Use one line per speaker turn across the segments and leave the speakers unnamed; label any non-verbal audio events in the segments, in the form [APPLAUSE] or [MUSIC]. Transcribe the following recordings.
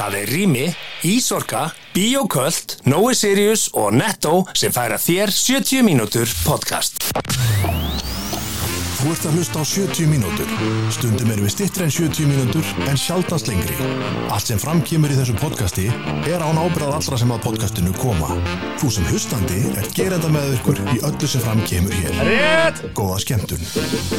Það er Rými, Ísorka, Bíoköld, Nói Sirius og Netto sem færa þér 70 mínútur podcast.
Þú ert að hlusta á 70 mínútur. Stundum erum við stittri en 70 mínútur en sjaldast lengri. Allt sem framkýmur í þessu podcasti er án ábyrðað allra sem að podcastinu koma. Þú sem hlustandi er gerenda með ykkur í öllu sem framkýmur hér.
Rétt!
Góða skemmtun.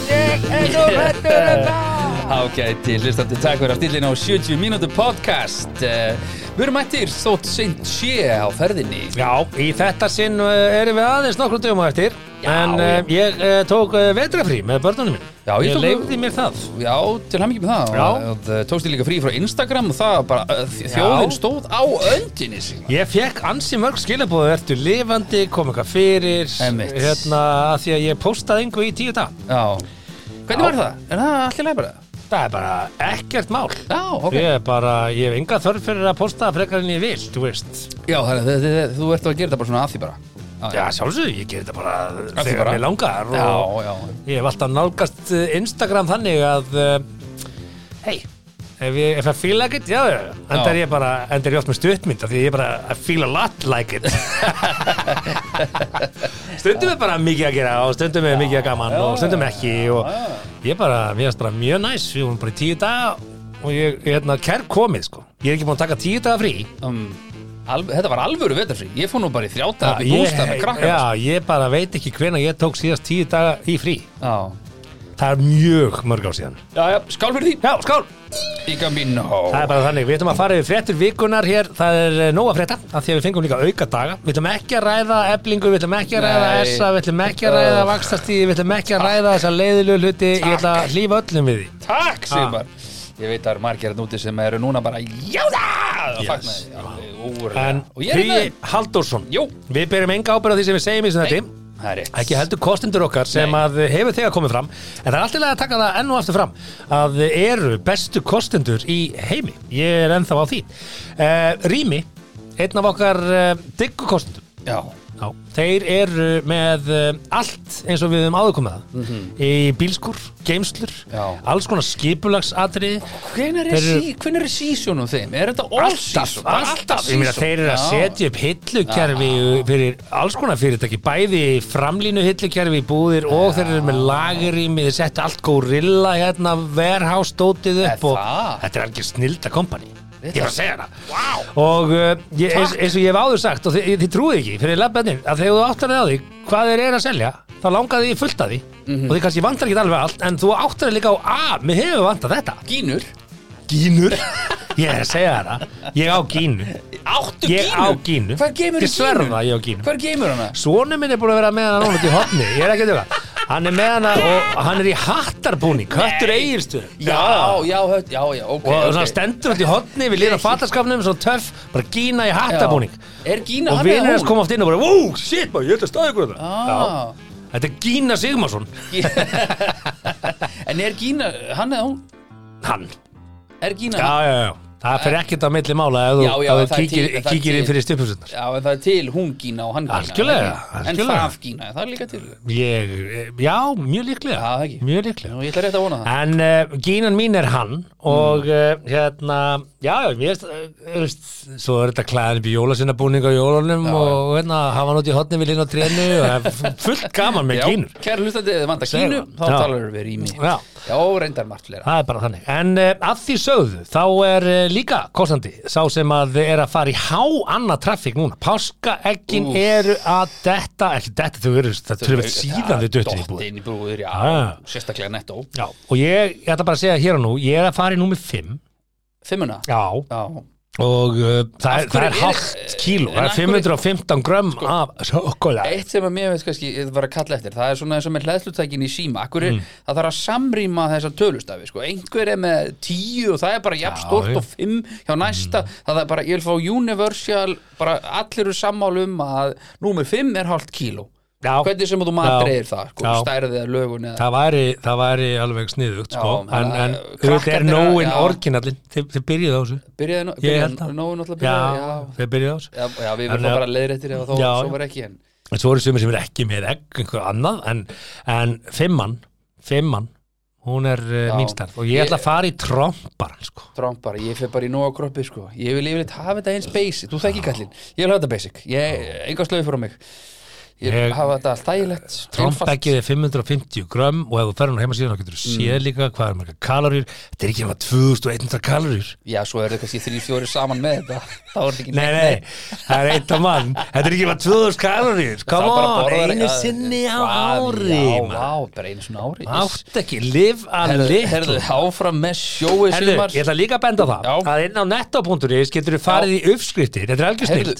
Ég er svo hættur um það! [LAUGHS]
Ágæti, hlustandi takk fyrir að stillina á 70 mínútu podcast uh, Við erum mættir þótt seint sé á ferðinni
Já, í þetta sinn uh, erum við aðeins nokkrum dögum á eftir En
já.
uh, ég uh, tók uh, vetrafrí með börnunum minn
Já, ég
Ég leifði mér það.
Já, til hann ekki með það.
Já.
og tókst ég líka frí frá Instagram og það bara, þjóðin stóð á öndinni sig
Ég fekk ansi mörg skilabóðu Ertu lifandi, kom eitthvað fyrir. Hérna, að því að ég postaði einhver í tíu dag
Já. Hvernig
Já.
var það? Er það allir leið bara?
Það er bara ekkert mál.
Já, ok.
Ég er bara, ég hef enga þörf fyrir að posta frekar en ég vil, þú veist.
Já, þannig að þið- þið- þú ert að gera þetta bara svona að því bara
Já, sjálfsögðu, ég ger þetta bara
því
þegar
bara.
mér langar
Já,
og
já.
Ég hef alltaf nálgast uh, Instagram þannig að uh, hei, ef ég ef feel like it, já, já, enda er
Já.
ég bara enda er ég oft með stuttmynd af því ég bara I feel a lot like it. [LAUGHS] Stundum er bara mikið að gera og stundum er mikið að gaman og stundum ekki og ég bara, mér finnst bara mjög næs við vorum bara í tíu daga og ég, ég hérna, kær komið sko. Ég er ekki búin að taka tíu daga frí.
Um, alv Þetta var alvöru vetarfrí Ég fór nú bara í þrjáta í
ég,
bústað með krakkar
já, ég bara veit ekki hvena ég tók síðast tíu daga í frí.
Já.
Það er mjög mörg á síðan.
Já, já, skál fyrir því.
Já, skál! Það er bara þannig, við ætlum að fara yfir fréttir vikunar hér, það er eh, nóg að frétta af því að við fengum líka auka daga. Við ætlum ekki að ræða eblingu, við ætlum ekki að ræða essa, við ætlum ekki að ræða vakstastíði, við ætlum ekki að ræða þessa leiðilegu hluti, ég ætla að hlýfa öllum við því.
Takk, Sigmar Ég veit að það eru margir að núti sem eru núna bara það!
Yes. En
er
Hugi Halldórsson,
Jú,
við byrjum enga ábyrð á því sem við segjum í þessum þetta
það er rétt.
Ekki heldur kostendur okkar sem
Nei.
að hefur þegar komið fram. En það er alltaf að taka það enn og aftur fram að eru bestu kostendur í heimi. Ég er ennþá á því. Uh, Rými, einn af okkar uh, diggu kostendum
Já,
Já, þeir eru með uh, allt eins og við höfum áður komið það í bílskur, geimslur.
Já.
alls konar skipulagsatriði
hvenær er, sí, hvenær er sísjónum þeim? Er þetta all
alltaf?
Bara
alltaf meina
season?
þeir eru að
Já.
setja upp hillukerfi fyrir alls konar fyrirtæki bæði framlínu hillukerfi í búðir og þeir eru með lagurými þeir setja allt gorilla hérna warehouse dótið upp og þetta er alveg snilda kompani ég er bara að segja það.
Vá.
og uh, ég, eins, eins og ég hef áður sagt og þið, þið trúið ekki fyrir lefnir að þegar þú áttar þig á því hvað þeir eru að selja þá langar því fullt að því.
Mhm.
og þið kannski vantar ekki alveg allt en þú áttar þig líka á að mér hefur vantað þetta.
Gínur.
Gínur? Ég er að segja það. Ég á gínu.
Áttu
ég
gínu?
á gínu?
Hvar geymur
ég sverða ég á gínu.
Hvar geymur hana?
Sónu minn er búin að vera með núna út í hotni Ég er ekki að djóka Hann er með hana og hann er í hattarbúning Köttur eigilstu
Já, já, höll, já, já, ok,
Og
ok.
svona stendur út í hotni Við lýðum fattaskapnum Svona töff Bara gína í hattarbúning.
Er Gína
Og
hann eða
vinir hans
hún?
koma oft inn og bara Wow, shit maður, ég held að staði ykkur þetta
Ah.
Þetta er Gína Sigmarsson. [LAUGHS]
En er Gína, hann eða hún?
Hann.
Er Gína
Já, já, já Það fer ekkert á milli mála Ef þú,
Já, já,
kíkir,
til-
kíkir inn fyrir stuphusunar
Já, en það er til hún Gína og hann Gína
Algjörlega,
ekki? En
algjörlega.
það Gína, það er líka til.
Ég, já, mjög líklega.
Já, það ekki.
Mjög líklega.
Nú, ég ætla rétt að vona það.
En uh, gínan mín er hann og uh, hérna, já, já, mér veist, uh, svo er þetta klæðin upp í jólasinabúning á jólunum og hérna, hafa hann út í hotni við linn á trénu og er fullt gaman með
Já,
gínur.
kæra hlustandi,
það.
þá
Er líka kostandi, sá sem að er að fara í há annað traffík núna. Páskaeggin eru að detta, ekki detta, þau eru, það þurfið síðan þau döttir í búið. Ah.
sérstaklega nettó
og ég, ég ætla bara að segja hér og nú, ég er að fara í númer 5.
Fimmuna
Já,
Já,
og uh, það, er, það er
er-
hálft kíló það er
af hverju-
515 grömm af sjokola
Eitt sem að mér veist kannski var að kalla eftir það er svona eins og með hlæðslutækin í síma. Akkur
Mm.
er, það þarf að samrýma þessar tölustafi sko. einhver er með 10 og það er bara jafn stort og 5 hjá næsta. Það er bara, ég vil fá universal bara allir eru sammálu um að númer 5 er hálft kíló
Já,
hvernig sem þú
Já.
matreir það sko, stærðið eða lögun eða
það væri, það væri alveg sniðugt sko. En, en
uh,
auðvitað er
að-
nóin orginallin þið, byrjuðu á þessu að- já, þið byrjuðu á þessu
já, við verðum bara leiðrættir ef þó,
já,
svo
já.
var ekki en
svo eru sumir sem er ekki með egg einhver annað en, en fimmann fimmann hún er uh,
Já.
mín starf og ég
Ég-
ætla að fara í trombaran sko.
Trump bara, ég fer bara í nóga kroppi sko. ég vil yfirleitt hafa þetta eins basic þú þekki kallinn, ég vil hafa þetta basic ég, enga slöfi fyrir mig ég,
Ég-
hafa þetta allt þægilegt.
Trombækið er 550 grömm og ef þú ferður á heimasíðan þá getur þú séð
Mm.
líka hvað er marga kaloríur. Þetta er ekki alveg 2100 kaloríur.
Já, svo er þetta kannski þrý, fjóri saman með þetta. Þá er þetta ekki
Nei, nei, það er eitt af mann. Þetta er ekki alveg 2000 kaloríur. Come on, einu
já,
sinni á ári
já, vá, bara einu svona ári.
Átt ekki, live a
herðu,
little.
herðu, áfram með
Herðu,
sumar.
ég ætla líka að benda á það
Já.
að inn á netto.is getur þú farið í uppskriftir. Þetta er algjör snilt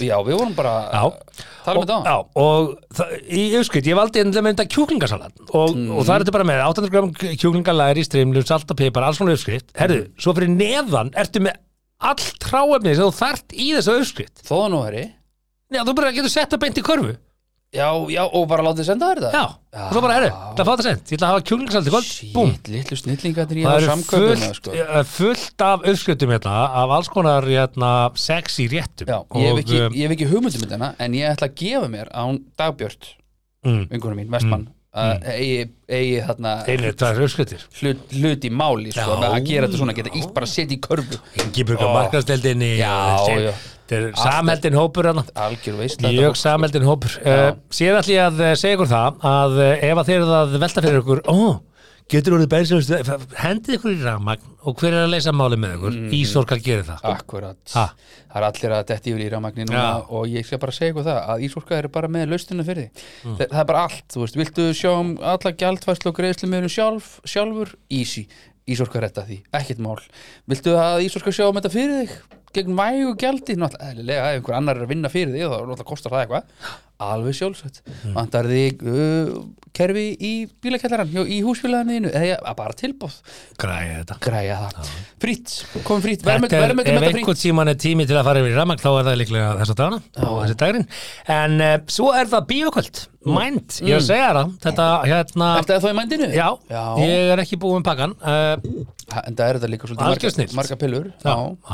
þetta
í uppskrift, ég valdi einnig að mynda kjúklingasalat og,
Mm.
og það er þetta bara með 800 gram kjúklingalæri, strimlum, salt og pipar, alls svona uppskrift Herðu,
Mm.
svo fyrir neðan ertu með allt tráefni sem þú þart í þessu uppskrift
þó nú herri
Já, þú bara getur sett það beint í körfu
já, já, og bara látið senda þér þetta
Já, og svo bara, herru, það er að sent. Ég ætla að hafa kjúklingasalat í kvöld, búm.
Shit, litlu snillingarnir í
Það
það
eru fullt,
sko.
af uppskriftum hérna af alls konar hérna, sexy réttum.
Já, ég hef
og,
ekki,
um,
ég hef ekki hugmyndum þetta en ég ætla að gefa mér á dagbjört
mm,
vingunum mín, vestmann að eigi, eigi þarna hlut, hlut í máli sko,
Já.
að gera þetta svona, geta ítt bara að setja í körfu. Já.
Þetta er samheldin hópur Mjög samheldin hópur. Uh, Síðan ætlum ég að eh, segja ykkur það að uh, ef að þeir eru að velta fyrir ykkur ó, getur orðið bænsjóðust hendið ykkur í rafmagn og hver er að leysa máli með ykkur?
Mm.
Ísorkar gerir það.
Akkurat,
Ha.
það er allir að detti yfir í rafmagni núna
Já.
og ég skal bara segja ykkur það að Ísorka eru bara með laustunum fyrir því.
Mm.
það, það er bara allt, þú veist, viltu sjá um alla gjaldfærslu og greiðslu með sjálf, sjálfur, easy. Ísorka retta því, ekkert mál. Viltu að Ísorka sjá um þetta fyrir þig? Gegn vægu gjaldi, náttúrulega ef einhver annar er að vinna fyrir þig þá kostar það eitthvað alveg sjálfsagt,
Mm.
vantar þig uh, kerfi í bílakellaran í húsfélaginu, eða bara tilbúð
Græði þetta.
Græja það, frýtt, komum frýtt
Þetta er, ef
þetta
einhvern tíman er tími til að fara yfir í rafmagn þá er það líklega þess að dagana og þessi dagurinn. En uh, svo er það bíokvöld Mind, ég er að segja það. Þetta hérna
Ertu það þá í mændinu?
Já,
Já.
ég er ekki búið um pakkan uh,
En það er þetta líka svolítið marga, marga pillur.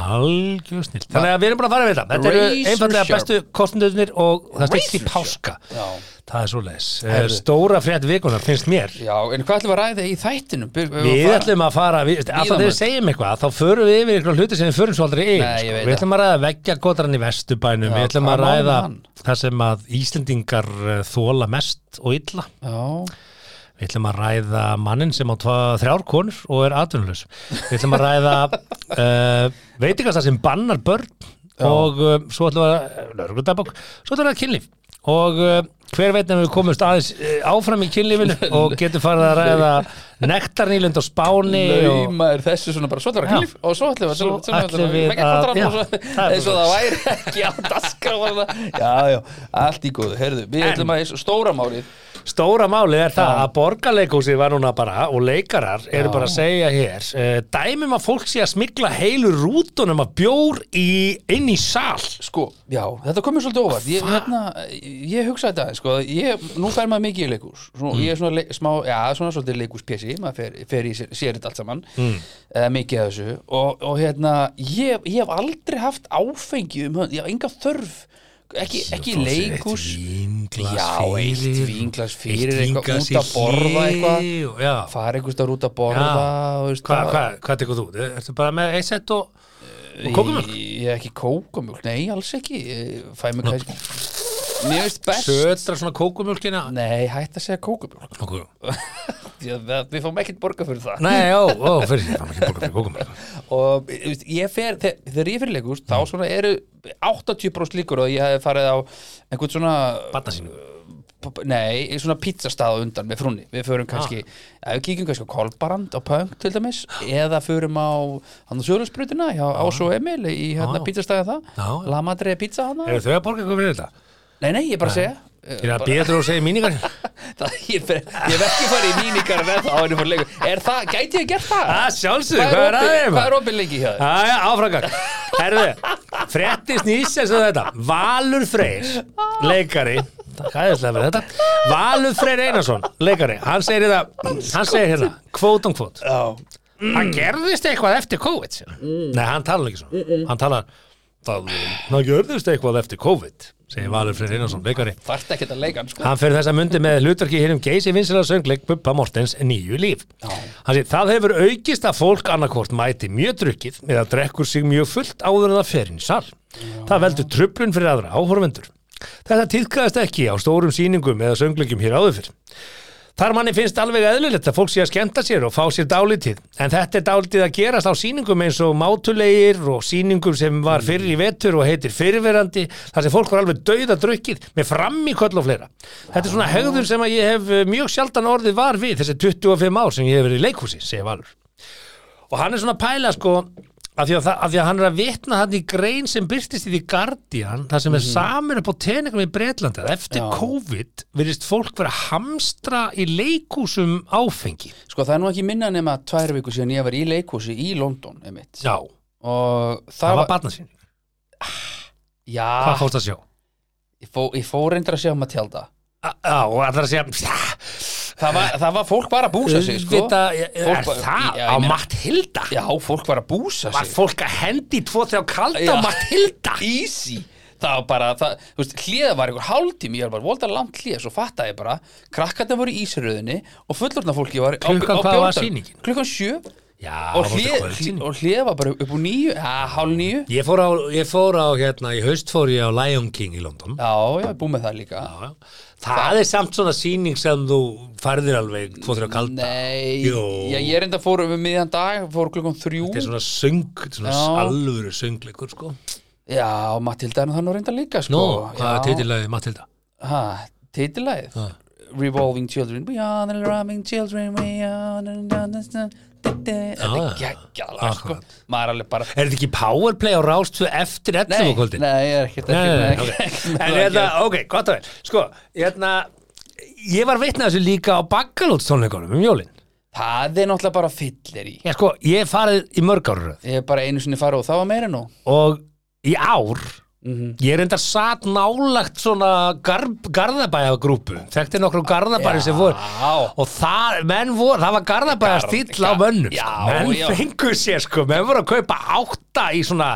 Algjör snill Þannig að við erum bara að fara við þetta. Þetta eru einfallega bestu kostendurnir og það páska
Já.
Það er svo leis
Herðu.
Stóra frétt vikunar finnst mér
Já, en hvað ætlum við að ræða í þættinum? Byr,
Við ætlum að fara, við, alltaf þegar við segjum eitthvað þá förum við yfir ykkur hluti sem við förum svo aldrei yfir
Nei,
sko. Við ætlum að ræða veggja gótarann í vesturbænum
Já,
Við ætlum að ræða það sem að Íslendingar eh, þola mest og illa
Já,
Við ætlum að ræða mannin sem á þrjár konur og er atvinnulaus. Við ætlum að ræða [LAUGHS] uh, veitingasta sem bannar börn og uh, svo ætlum við að lögreglutabok, svo ætlum við að kynlíf og uh, hver veit ef við komumst aðeins uh, áfram í kynlífinu [LAUGHS] og getum farið að ræða nektarnýlund á Spáni og
lauma er þessu svona bara Svo ætlum við að klif og svo ætlum við
Svo ætlum við að-
að og eins og það væri ekki á daskra Já, já, allt í góðu. Herðu, við ætlum að stóra málið
Stóra málið er það að borgarleikhúsið var núna bara og leikarar eru bara að segja hér uh, dæmum að fólk sé að smigla heilu rútunum af bjór í, inn í sal.
Sko, já, þetta komið svolítið óvart. Ég, hérna, ég hugsa þetta aðeins, sko, ég, nú fer maður mikið í leikús
Mm.
ég er svona le, smá, já, svona svolítið leikúspjessi maður fer, fer í sér, sér þetta allt saman
Mm.
eða mikið af þessu. Og, og hérna, ég, ég hef aldrei haft áfengi um hönd, ég hef enga þörf ekki, ekki
vínglas
Já, eitt
eitt
fyrir eitthvað út að borða eitthvað. fara einhvers staðar út að borða
Hvað hva, hva tekur þú? Ertu bara með eitt sett og, og kókumjölk?
Ég er ekki kókumjólk, nei, alls ekki. Fæ mig kannski Mér veist best
Södra svona kókumjölkina?
Nei, hætt að segja kókumjólk [LAUGHS] Við fáum ekkert borga fyrir það
Nei, ó, ó, [LAUGHS] fyrir því, það er ekki borga fyrir kókumjölk
Og ég fer, þegar, ég fyrir leikust Þá
Mm.
svona eru 80% líkur Og ég hef farið á einhvern svona
Batna sínu
Nei, í svona pizzastað á undan með frúnni Við förum kannski,
Ah.
við kíkjum kannski á Kolbarand á Punk til dæmis Eða förum á hann á Söðlarsbrutina hjá Ás og Emil í hérna
Já.
pizzastaði það
Ah. Já, já.
La Madre pizza hana
Eru þau að borga eitthvað fyrir þetta?
Nei, nei, ég bara segja
er að býða þú að segja [LAUGHS]
Það, ég, hef ekki farið í mínikar með það á henni fór leikur. Er það, gæti ég gert það?
Það sjálfsög,
Hvað
hvað
er
er aðeins?
hvað er opið lengi hjá þér?
Æja, áfragang Herðu, frétti snýs eins og þetta. Valur Freyr, leikari. Það er þetta. Valur Freyr Einarsson, leikari. Hann segir þetta, hann segir hérna Kvót um kvót
Já.
Það gerðist eitthvað eftir COVID sér. Nei, hann talar ekki svona. Hann talar það, það gjörðust eitthvað eftir COVID segir Valur Freyr Einarsson, leikari
Þarft ekki að leika hann sko
Hann fyrir þessa mundi með hlutverki hér um geysi vinsela söngleik Bubba Mortens nýju líf. Hann sé, það hefur aukist að fólk annarkvort mæti mjög drukkið eða drekkur sig mjög fullt áður en það fer inn í sal. Það veldur trublun fyrir aðra áhorfendur. Þetta týðkaðist ekki á stórum sýningum eða söngleikum hér áður fyrr. Þar manni finnst alveg eðlilegt að fólk sé að skemmta sér og fá sér dálítið. En þetta er dálítið að gerast á sýningum eins og mátulegir og sýningum sem var fyrir í vetur og heitir fyrirverandi, þar sem fólk var alveg dauða drukkið með fram í köll og fleira. Þetta er svona hegðun sem að ég hef eh, mjög sjaldan orðið var við þessi 25 ár sem ég hef verið í leikhúsi, segir Valur. Og hann er svona pæla sko, af því að, af því að hann er að vitna hann í grein sem byrstist í því Guardian það sem er samin upp á teningum í Breitlandi eftir
Já.
COVID virðist fólk vera að hamstra í leikhúsum áfengi
Sko það er nú ekki minna nema tvær viku síðan ég var í leikhúsi í London einmitt.
Já,
og það,
það var barnasýn
já,
Hvað fórst að sjá?
ég, fó, ég fór reyndar að sjá Matilda
Á- Já, og allar að segja [LAUGHS]
það var, það var fólk var að búsa sig sko.
Vita, er
Fólk bara-
það
Já, ég
á
meina-
Matilda?
já, fólk var að búsa
Var
sig
fólk að hendi tvo þegar kalda
Já.
á Matilda? [LAUGHS]
easy það var bara, það, þú veist, hliða var einhver hálftími, ég var bara volda langt hlið, svo fattaði ég bara krakkarnir voru í ísröðinni og fullorðna fólki var á,
Klukkan
á
hvað var
bjórdal-
sýningin?
klukkan sjö
Já,
og
það var
hlið,
þetta kvöldsýning.
og hlið var bara upp úr nýju ja, hálf nýju,
Ég fór á, ég fór á hérna, í haust fór ég á Lion King í London
já, já, búið með það líka
Já, já. Það er samt svona sýning sem þú færðir alveg tvo þrjá kalda
nei, já, ég reynda fór við miðjan dag, fór klukkan þrjú
Þetta er svona söng, svona
Já.
alvöru söngleikur sko.
já, Matilda er það nú reynda líka sko.
Nú, hvað er titilæði Matilda?
Ha, titilæð
Ha.
Revolving Children are the revolving children We are the Þetta er
Já,
geggjaðlega sko. Maður er alveg bara
Er þetta ekki powerplay á rástu eftir 11
Nei,
kvöldin?
nei, ég er ekkert ekki- [LAUGHS]
En
ekki-
hérna, ok, gott að vel. Sko, hérna Ég var vitnað þessu líka á bakkalótstónleikunum um jólin.
Það er náttúrulega bara fyllir í
Já, sko, ég farið í mörg árið
Ég hef bara einu sinni farið og það var meira nú.
Og í ár
Mhm.
Ég er enda satt nálagt svona gar, garðabæjagrúpu Þekkti nokkru garðabæri sem voru. Og það, menn voru, það var garðabæja
Garð-
stíll á mönnum
Já,
sko. Menn
já.
fengu sér sko Menn voru að kaupa átta í svona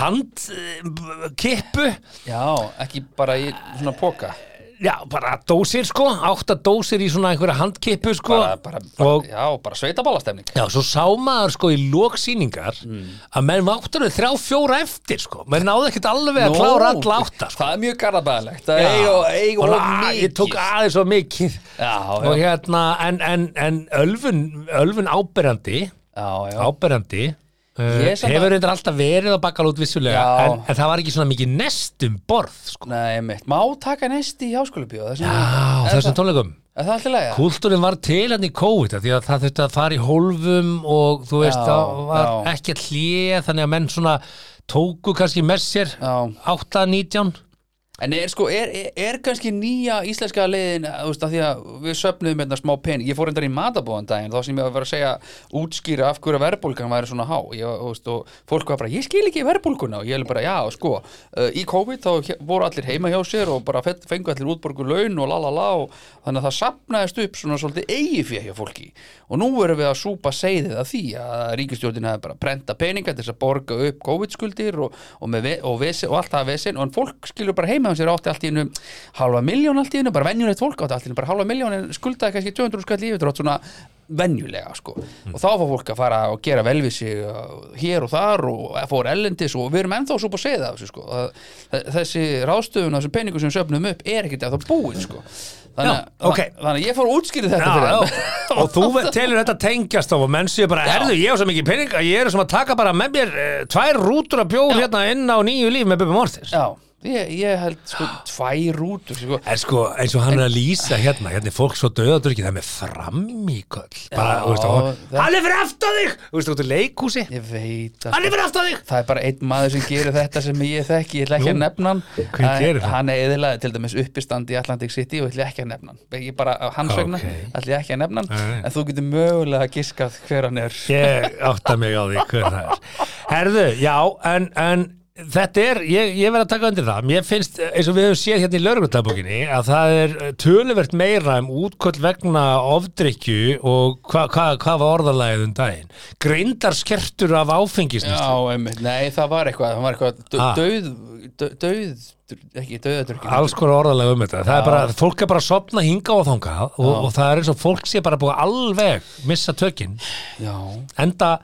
handkippu
Já, ekki bara í svona póka
Já, bara dósir sko Átta dósir í svona einhverja handkippu sko.
Bara, bara, bara,
Og
Já, bara sveitabálastemning
Já, svo sá maður sko í lóksýningar
Mm.
að menn váttur þrjá fjóra eftir sko. Menn náðu ekkert alveg að klára alla átta sko.
Það er mjög eiga
Og að-
mikið
ég tók aðeins svo mikið.
Já,
og hérna en, en, en ölfun, ölfun áberandi
já, já.
áberandi
að-
hefur reyndar alltaf verið á bakkalút vissulega en, en það var ekki svona mikið nest um borð sko.
Nei, mitt, má taka nesti í háskólabíó
Já, þessum tónleikum? Kúltúrin var til hann í COVID því að það þurfti að fara í hólfum og þú veist,
Já,
það var
já.
ekki að hlýja þannig að menn svona tóku kannski með sér
Já.
8-19
En er sko, er, er, er kannski nýja íslenska leiðin, þú veist, að því að við söfnuðum hérna smá pening, ég fór endar í matabóðan daginn, þá sem ég var að vera að segja, útskýra af hverju verðbólgan væri svona há, ég, veist, og fólk var bara, ég skil ekki verðbólguna, og ég er bara, já, sko, uh, í COVID þá voru allir heima hjá sér og bara fe- fengu allir útborgu laun og lalala og þannig að það sapnaðist upp svona svolítið eigi fyrir hjá fólki. Og nú erum við að súpa segðið af því að ríkistjórnin og, og, og, og og heima á sér átti allt í einu halva miljón allt í einu, bara venjulegt fólk átti allt í einu bara halva miljón en skuldaði kannski 200 skall í yfirdrátt svona venjulega sko og þá fór fólk að fara og gera vel við sig uh, hér og þar og fór ellendis og við erum ennþá svo búið að segja það sko. þessi ráðstöfun þessi peningu sem við söfnum upp er ekkert að það búið sko þannig,
Já,
að-
ok.
þannig að ég fór að útskýra þetta
Já, já. og þú telur þetta tengjast á og menn séu bara, herðu, ég hef svo mikið pening að ég er sem að taka bara með mér uh, tvær rútur að bjór
Já.
hérna inn á nýju líf með Bubbi Mortis
Já, ég, ég held sko [GASPS] tvær rútur sko.
En sko, eins og hann er að lýsa hérna, hérna er fólk svo döðadurki, það er með
það-
hann er fyrir aftan þig! Þú veist, þú
veit að
hann er fyrir aftan þig!
Það er bara einn maður sem gerir þetta sem ég þekki, ég ætla ekki
Nú,
að nefna hann. Hann- er eðilega til dæmis uppistand í Atlantic City og ég ætla ekki að nefna hann. Ég bara, af hans vegna,
Ok.
ætla ég ekki að nefna hann. En þú getur mögulega giskað hver hann er.
Ég átta mig á því er. Herðu, já, en, en þetta er, ég, ég verð að taka undir það. Mér finnst, eins og við höfum séð hérna í lögreglutabókinni að það er töluvert meira um útköll vegna ofdrykju og hvað hva, hva var orðalæðið um daginn? Greindar skertur af áfengisnist
Já, nei, það var eitthvað það var eitthvað dö- döð dö- döð, ekki döðadrykkin
alls konar orðalega um þetta. Það er bara, fólk er bara að sopna hinga og þanga og, og það er eins og fólk sé bara búið alveg missa tökinn
Já,
enda,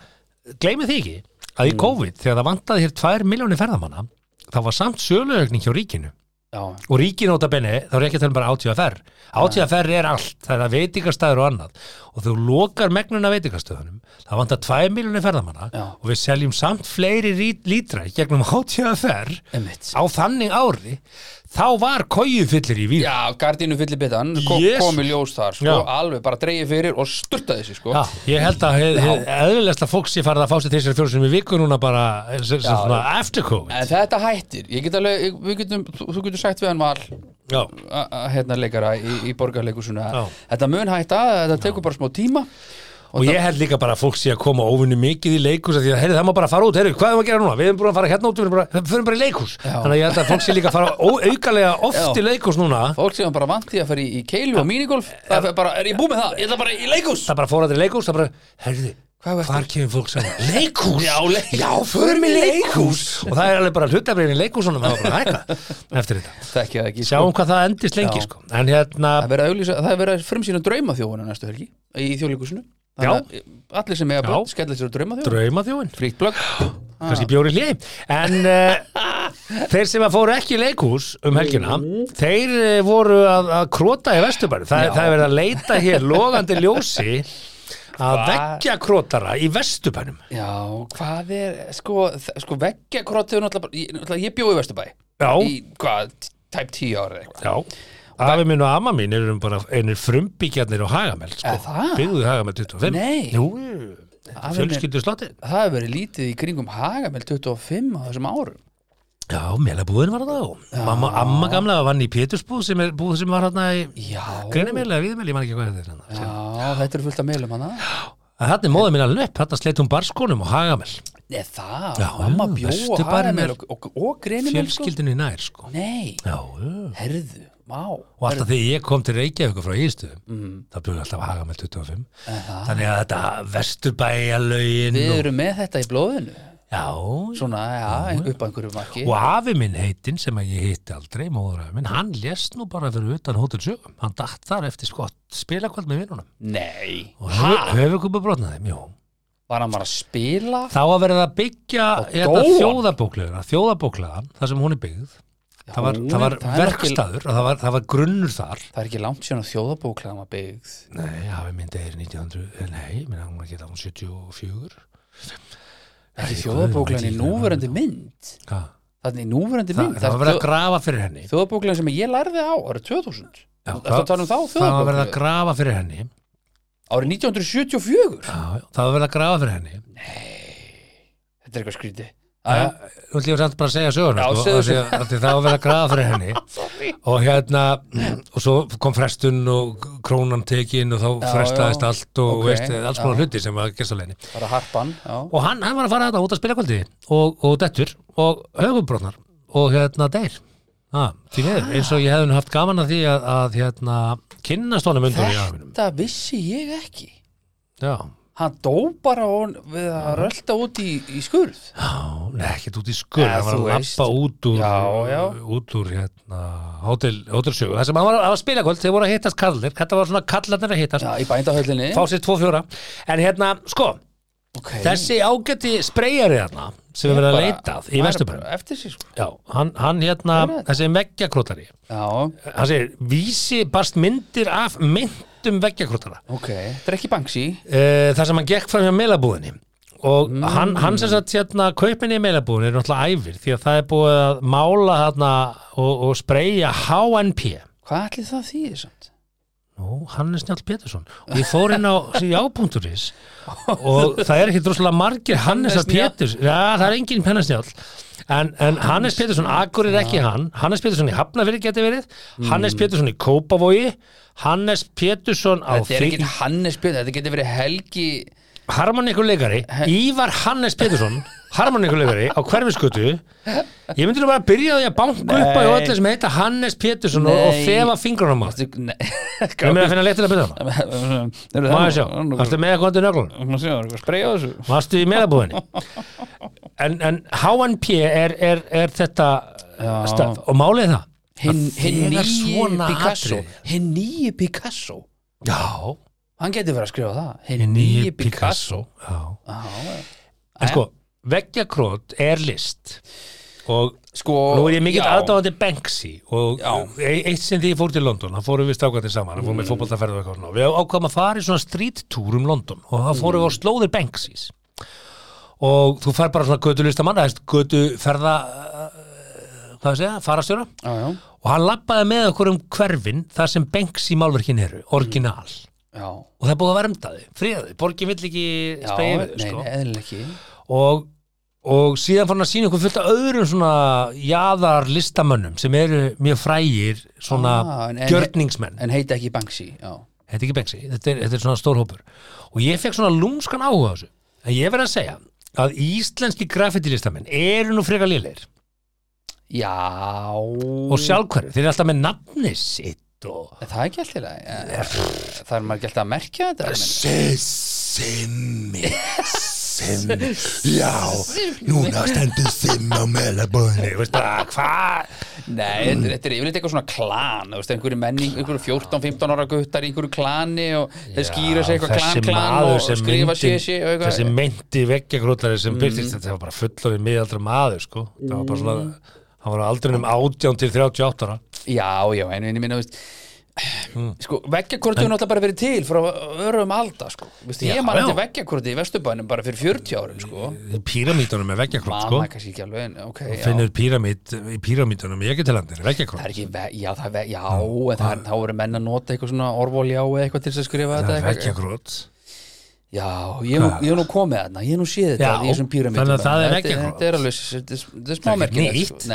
gleymið því ekki að í COVID, þegar það vantaði hér 2 miljónir ferðamanna, þá var samt söluaukning hjá ríkinu.
Já,
og ríkinóta benni, þá er ekki að tala um bara átíðaferð átíðaferð er allt, það er veitingastæður og annað. Og þú lokar megnuna veitingastöðunum, það vantar 2 miljónir ferðamanna
Já.
og við seljum samt fleiri lítra gegnum [LAUGHS] átíðaferð á þannig ári þá var kóju fyllir í víð
Já, gardínu fyllir bitan, kom,
Jesús.
kom í ljós þar sko, alveg bara dreigið fyrir og sturtaði sig sko.
Já, ég held að hef, hef, eðlilegsta fólk sé farið að fá sér þessari sem við viku núna bara svona after COVID.
En þetta hættir, ég get alveg, ég, við getum, þú, getur sagt við hann a- hérna leikara í, í borgarleikusuna. Þetta mun hætta, þetta tekur bara smá tíma
og ég held líka bara að fólk sé að koma óvinni mikið í leikus því að heyrðu, það má bara fara út, heyrðu, hvað er að gera núna við erum búin að fara hérna út, við erum bara, bara í leikus þannig að ég held að fólk sé líka að fara [LAUGHS] aukalega oft
Já.
í leikus núna
Fólk sem bara vant í að fara í, í keilu og minigolf Það er bara, er ég búið með það? Ég ætla bara í leikus
það bara fór að til leikus, það bara,
var
hvar kemur fólk saman? Leikus?
Já, leikhús.
Já, förum í leikus og það er alveg bara hlutabriðin í leikusunum það var bara að hækka [LAUGHS] eftir þetta
það sko.
sjáum hvað það endist lengi
Já.
sko. en hérna,
Það er að það er verið að frumsýna draumaþjóðuna næstu helgi í þjóðleikusinu Allir sem eiga börn skella sér á draumaþjóðuna
draumaþjóin
Fríkt blögg
kannski bjóri hljegi en uh, þeir sem að fóru ekki í leikhús um helgina þeir uh, voru að, að krota í Vesturbæri það,
Já.
það er verið að leita hér logandi ljósi að
Hva?
veggja krótara í Vesturbænum.
Já, hvað er, sko, sko veggja bara- ég, ég bjóði Vesturbæ.
Já.
Í, hvað, tæp tíu ára eða eitthvað.
Já Afi minn og amma mín eru bara einir frumbyggjarnir sko.
Er það?
byggðu Hagamel 25
Nei.
Fjölskyldu slotti
Það hefur verið lítið í kringum Hagamel 25 á þessum árum.
Já, mélabúðin var það á Mamma, Amma gamla vann í Pétursbúð sem er búð sem var hérna í eða Viðmel, ég man ekki hvað þetta er
já þetta er fullt af meilum hana.
Þannig er móðið mín alveg upp, hérna sleitt hún barskónum og Hagamel.
Nei, það,
Já,
mamma
já,
bjó og
er
og, og, og Greinimel sko.
fjölskyldinu nær sko.
Nei, herðu, má
og alltaf þegar ég kom til Reykjavík frá Íðstöðum
mm,
það bjóði alltaf að haga með 25
það.
þannig að þetta vesturbæjalögin
Við
og,
erum með þetta í blóðinu.
Já,
Svona, já, upp að einhverju marki.
Og afi minn heitinn sem ég hitti aldrei móðurafi minn, hann lést nú bara fyrir utan Hótel Sögum, hann datt þar eftir skott spilakvöld með vinnunum
Nei,
og höfum komið brotnaði, jú.
Var hann bara að spila?
Þá að verða að byggja
Og
hérna, þjóðabóklega þjóðabóklegan, þar sem hún er byggð það var, það var
er- það er ekki-
og það var, það var grunnur þar.
Það er ekki langt síðan að þjóðabóklega var byggð.
Nei, hafi myndi er 1900, eh, nei, minna hún ekki það hún 74
Ekki þjóðabóklegan í núverandi mynd?
Hvað?
Þannig í núverandi
Það,
mynd
það var verið að grafa fyrir henni.
Þjóðabóklegan sem ég lærði á árið 2000
Já,
að um þá
Það var verið að grafa fyrir henni.
Árið 1974
Já, já, það var verið að grafa fyrir henni.
Þetta er eitthvað skrítið
Nú ætlum ég samt bara að segja söguna
Já,
sko,
segðu
af því að- það var verið að grafa fyrir henni. [LAUGHS] Og hérna og svo kom frestun og krónan tekin og þá
Já,
frestaðist
já.
allt og
Ok,
veist, alls konar hluti sem var gestalegni
Bara harpan, já.
Og hann, hann var að fara þetta út að spila kvöldi og, og dettur og höfumbrotnar og hérna deyr. Ha, því miður, eins og ég hefði nú haft gaman að því að, að hérna kynnast honum undur
Þetta vissi ég ekki.
Já,
Hann dó bara við að rölda út í, í skurð.
Já, nei, ekkert út í skur
Ja,
hann var að lappa út úr
Já, já.
út úr hérna hótel, hótelsögu, það sem hann var að spila kvöld þeir voru að hittast kallir, þetta var svona kallarnir að hittast.
Já, í bændahöllinni.
Fá sér tvo fjóra. En hérna, sko,
okay.
þessi ágæti spreyjari hérna sem við verðum að leita að í
sér sko.
Já, hann, hann hérna, þessi veggjakrótari
Já,
hann segir, vísi barst myndir af myndum veggjakrótara
ok. Þetta er ekki Banksy.
Uh, þar sem hann gekk fram hjá meilabúðinni. Og
Mm.
hann, hann sem sagt hérna kaupinni í meilabúðinni er náttúrulega æfir því að það er búið að mála hérna og, og spreyja HNP
Hvað ætli það þýðir samt?
Nú, hann er Snjáll Pétursson. Og ég fór inn á [LAUGHS] já.is og það er ekki droslega margir
Hannes.
Péturs já, það er engin pennasnjáll en, en Hannes Pétursson, Akur er ekki hann. Hannes Pétursson í Hafnafyrir geti verið.
Mm.
Hannes Pétursson í Kópavogi. Hannes Pétursson á
Þetta er ekki Hannes Björn Þetta getur verið Helgi
harmoníkuleikari Ívar Hannes Pétursson harmoníkulegari á hverfiskutu ég myndi nú bara að byrja því að banka upp á öllu sem heita Hannes Pétursson og, og þefa fingrunum á.
Nei.
Ég meina að finna leitt til að byrja Má ég sjá, varstu með
er eitthvað sprey á þessu.
Varstu í meðabúðinni en, en HNP er, er, er þetta stöf og málið það
Hinn
að
hin nýji
svona
Picasso
já,
Hann getur verið að skrifa það. Hinn nýji Picasso.
Já.
Já,
en sko, veggjakrót er list. Og
Sko
Nú er ég mikill aðdáðandi Banksy og
Já.
e- eitt sem því ég fór til London það fórum við stákvæði saman, það fórum við fótboltaferð og eitthvað við ákvæðum að fara í svona street tour um London og það fórum við á slóðir Banksys. Og þú fær bara svona götu listamann, það er götu ferða uh, hvað það segja, farastjóra
Já, já,
og hann lappaði með okkur um hverfin þar sem Banksy málverkin eru, orginal
já.
Og það búið að því, friðaði, borgin vill ekki spegja sko. og, og síðan fann að sína okkur fullt af öðrum svona jaðar listamönnum sem eru mjög frægir svona
Ah, en- en-
gjörningsmenn.
En heita ekki Banksy, já.
Þetta er ekki Banksy, þetta er, þetta er svona stór hópur. Og ég fekk svona lúmskan áhuga á þessu. En ég verð að segja að íslenski graffiti-listamenn eru nú frekar lélegir.
Já.
Og sjálfhverju, þeir eru alltaf með nafni sitt og
Það er ekki alltaf Það er maður ekki alltaf að merkja þetta.
Simmi [LAUGHS] Simmi Já, núna stendur Simmi á meðlabóðinni
veist hvað
Nei, þetta, þetta er yfirleitt eitthvað svona klan þú veist, einhverju menning, einhverju 14-15 ára guttar í einhverju klani og þeir skýra sig eitthvað
þessi
klan, klan
maður
og skrifa
myndi-
sér sér
þessi
eitthvað Mm.
meinti veggjakrótlari sem byrtist þetta var bara fullorinn miðaldra maður sko. það var bara svona
Mm.
hann var aldrei um 18 til 38 ára
Já, já, en ég minna, veist
Mm.
Sko, veggjakorti hefur náttúrulega bara verið til frá örum alda, sko. Vist,
Já,
ég man
já.
eftir veggjakorti í Vesturbænum bara fyrir 40 árum, sko.
Píramítunum er sko.
Mamma kannski ekki alveg, en ok, já.
finnur píramít í píramítunum í
er
veggjakrót
ekki, ve já, það er, ve já, en það er, þá eru menn að nota eitthvað svona orvoljá eða eitthvað til þess að skrifa þetta
er veggjakrót
Já, ég hef nú, komið þarna, ég hef nú séð þetta í þessum píramítum
þannig að það er
Þetta-
veggjakrot.
Þetta er alveg, þetta er- þetta er smá
Það er ekki
merkilegt
nýtt,
sko.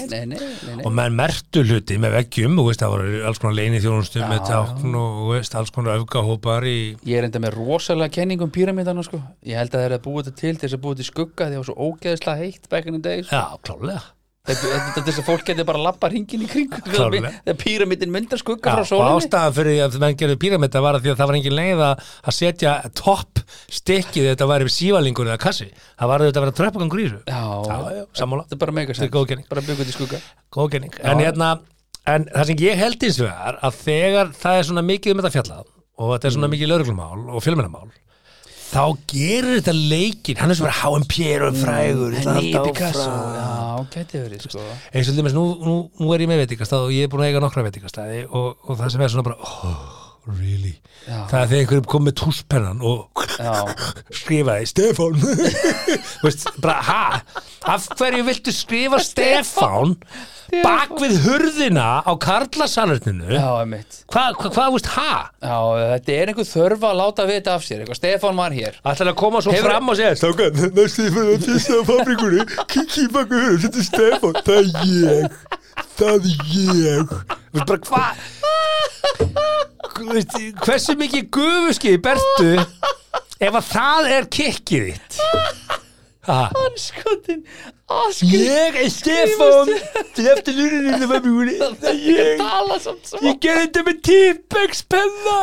þetta er
nei,
og menn mertu hluti með veggjum það voru alls konar leini þjónustum með tákn og alls konar öfgahópar í
Ég er enda með rosalega kenning um píramítana sko. Ég held að það er að búið þetta til þess að búið til skugga því það var svo ógeðslega heitt back in the days
já, klálega
Þetta þetta er þess að fólk geti bara lappa hringin í kring þegar píramítin myndar skugga frá
og
sólinni
ástæðan fyrir að menn gerðu píramíta var að því að það var engin leið að að setja topp stikkið þetta væri sívalingur eða kassi. Það var auðvitað að vera tröppagangur í þessu. Sammála.
Þetta er bara mega
Þetta er góð kenning.
Bara byggur til skugga.
Góð genning en, hérna, en það sem ég held eins vegar að þegar það er svona mikið um þetta fjallað og þetta er svona mikið lauruglumál og fjölmennamál þá gerir þetta leikin hann er svona HMP og frægur þetta er
Henni Picasso. Já, gæti verið sko.
eins og til dæmis, nú, nú, nú er ég með veitingastað og ég er búin að eiga nokkra veitingastæði og, og það sem er svona bara oh, really?
Já.
það er þegar einhverjum kom með túspennan og [LAUGHS] skrifaði Stefán. [LAUGHS] Veist, bara ha? Af hverju viltu skrifa Stefán. Bak við hurðina á Karlasalerninu hvað, hva, hva, veist, ha?
Já, þetta er einhver þörf að láta vita af sér eitthvað, Stefán var hér.
Ætlar að koma svo
Hefur-
fram og segja Stefán, næstu því fyrir að fyrsta á fabrikunni kikki í baku hurð, þetta er Stefán. Það er ég. Það er ég. Veist, bara hvað [LAUGHS] hversu mikið gufuskið bertu ef að það er kikkið þitt?
Askri
Ég er Stefán. Til eftir lurinu er
Ég
ég
tala
gerði þetta með Tipex penna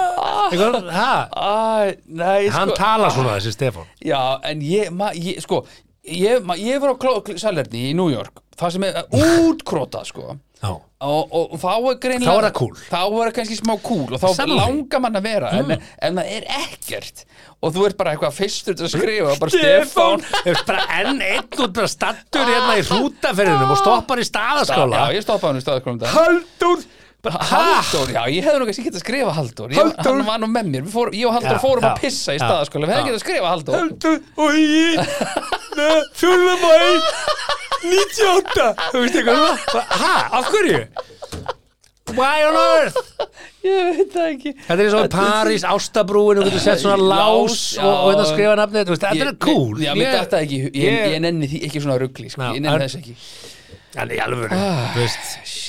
nei,
Hann
sko
talar svona þessi Stefán.
Já, en ég, ma, ég sko Ég, ma, ég var á Salerni í New York Það sem er útkrótað, sko og, og, og þá er greinlega
Þá er það kúl.
þá er það kannski smá kúl og þá
því.
langar mann að vera en, en það er ekkert. Og þú ert bara eitthvað fyrstur til að skrifa bara Stefán!
Þú veist bara enn einn út bara stattur hérna í hrútaferðinum og stoppar í staðaskála
Já, ég stoppaði hann í staðskólum dag.
Haldur bara, ha?
Halldór, já, ég hefði nú kannski getað að skrifa Halldór ég,
Halldór.
Hann var nú með mér, fór, ég og Halldór
Já,
fórum
já,
að pissa í
já,
staðaskóla Við hefði
já.
getað að skrifa Halldór
Haldur og ég Fjóla mæ 98 Þú veist eitthvað svona Ha, af hverju? Why on earth?
Ég veit það ekki
Þetta er eins og París, Ástabrúin og getur sett svona lás
Lás,
og, og hérna
já.
skrifa nafnið Þetta er
Ég-
cool
Já, mér
Ég-
datta ekki, í hug. ég,
ég-
ég nenni því ekki svona ruggli sko.
Já,
Ég nenni
en-
þess ekki
En í alvöru,
Ah.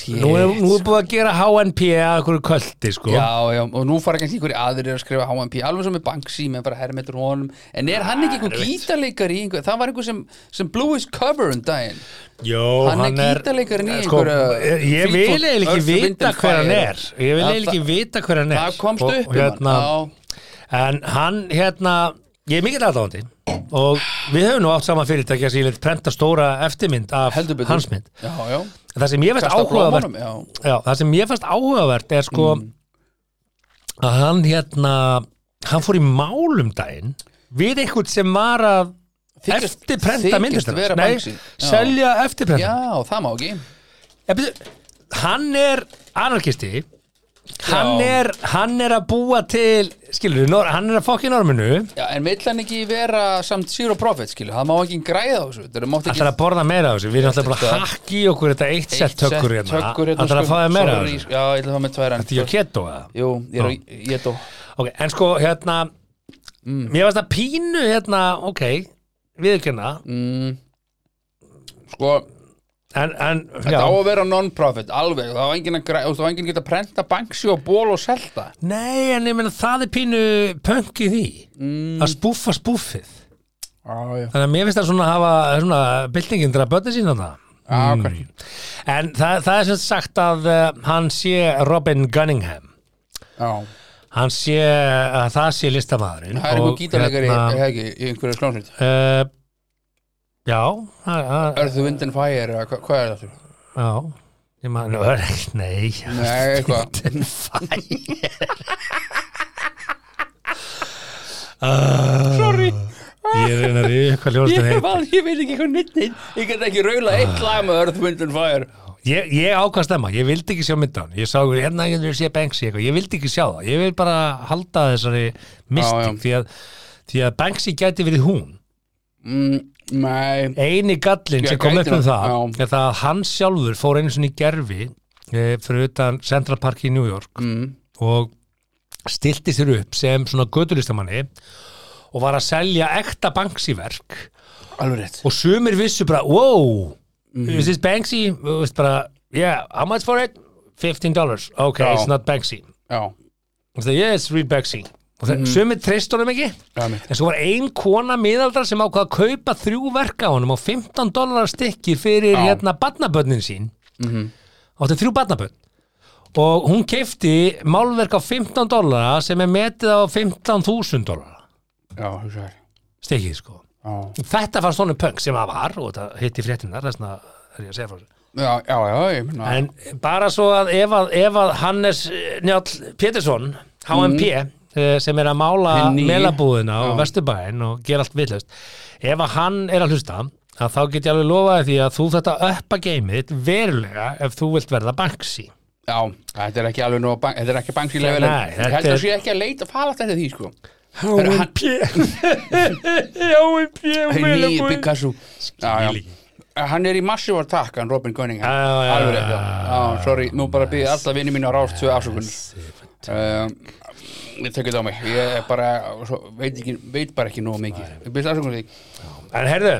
Nú er, nú er búið að gera HNP að einhverju költi, sko.
Já, já, og nú fara kannski einhverju aðrir að skrifa HMP, alveg sem með Banksy með bara hermetur honum, en er hann ekki einhver gítarleikari í einhver, það var einhver sem, sem blew his cover um daginn.
Jó,
Hann er gítarleikarinn í
sko,
einhverju
ég- Ég vil
Fleetwood,
eiginlega ekki
Earth, Wind
vita
and
hver hann
Fire.
er. Ég vil
Já,
eiginlega ekki vita hver hann er.
það komst
Og-
upp
og
um
hérna,
hann
En hann, hérna Ég er mikill aðdáðandi Og við höfum nú átt saman fyrirtækja sem ég let prenta stóra eftirmynd af hans mynd.
Já, já,
Það sem ég fannst áhugavert ég áhugavert er sko
Mm.
að hann hérna hann fór í málum daginn við einhvern sem var að
Þykist-
eftirprenta
vera
Nei, selja eftirprenta
Já, það má ekki.
Byrju, hann er anarkisti hann er, hann er að búa til skilur, hann er að fokki norminu
Já, en vill hann ekki vera samt zero profit, skilu, það má ekki græða á þessu Það
ætlar að borða meira á þessu? Við erum alltaf bara að í okkur þetta eitt sett tökkur hérna.
hérna
ætlar að
sko,
fá það meira á þessu?
Já, ég ætla að fá með tværan
Þetta er ekki keto eða?
Jú, ég er að, ég er
Ok, en sko hérna
Mm.
Mér varst það pínu hérna Ok, viðkjöna
mm, Sko,
En, en
þetta á að vera non-profit, alveg. Það var enginn það var enginn að geta prenta banksi og ból og selta
Nei, en ég meina það er pínu punk í
mm,
Að spúffa spúffið.
Já, já,
Þannig að mér finnst það svona að hafa svona byltingin til að börni sína það
já, kannski
En það, það er sem sagt að uh, hann sé Robin Gunningham
Já,
Hann sé að það sé listamæðurinn
það er einhver
og
gítarleikari,
hérna,
eða ekki, í einhverju slónsveit
uh, Já, það, það,
Earth, Wind and Fire, eða hva, hvað er það?
já Ég maður, ekki, nei
Nei, eitthvað. Sorry.
Ég er reyna að ríða eitthvað ljóðast
Ég,
en
var, ég veit ekki hvað nýttinn Ég get ekki raula eitt lag með Earth, Wind and Fire.
Ég, ég ákvað stemma, ég vildi ekki sjá myndan Ég sá hérna ég vil sé Banksy eitthvað. Ég vildi ekki sjá það, ég vil bara halda þessari mystik því, að, því að Banksy gæti verið hún.
Mm, Nei.
Eini gallin sem kom upp um
það, já.
er það að hann sjálfur fór einu svona í gerfi e, fyrir utan Central Park í New York
mm,
og stilti sér upp sem svona gödulistamanni og var að selja ekta Banksy-verk
Alveg rétt.
Og sumir vissu bara, wow is this Banksy? og veist bara, yeah, how much for it? 15 dollars, okay,
Já.
it's not Banksy.
Já,
og það, yeah, it's real Banksy og það,
Mhm.
sumir treyst honum ekki. En svo var ein kona miðaldra sem ákvað að kaupa þrjú verka á honum á 15 dólarar stykki fyrir
Já.
hérna barnabönnin sín.
Mhm.
áttu þrjú barnabönn og hún keifti málverk á 15 dólarar sem er metið á 15.000 dólarar stykkið sko.
Já,
þetta fannst honum punk sem það var og þetta hitti fréttinar þess vegna er ég að segja frá þessu.
Já, já, já
en bara svo að ef að, ef að Hannes Njáll Pétursson HMP eh, sem er að mála melabúðina og vesturbæinn og gera allt villust ef að hann er að hlusta að þá get ég alveg lofaði því að þú þetta uppa geimið verulega ef þú vilt verða Banksy.
Já, þetta er ekki alveg nú bank, Þetta er ekki banksi
Nei,
level
nei,
Ég
þetta
held að
er-
sé ekki að leita að fara alltaf eftir því, sko.
HMP HMP [LAUGHS]
Nýi Picasso. Já,
Skil
já Hann er í massive attack, hann Robin
já,
Alveg rétt, já. sorry, nú bara byrði alltaf vinni mínu á rást tvö afsökun um, Ég tekið þetta á mig. Ég bara, svo, veit, ekki, veit bara ekki nógu mikið. Ég byrði afsökun því.
En herðu,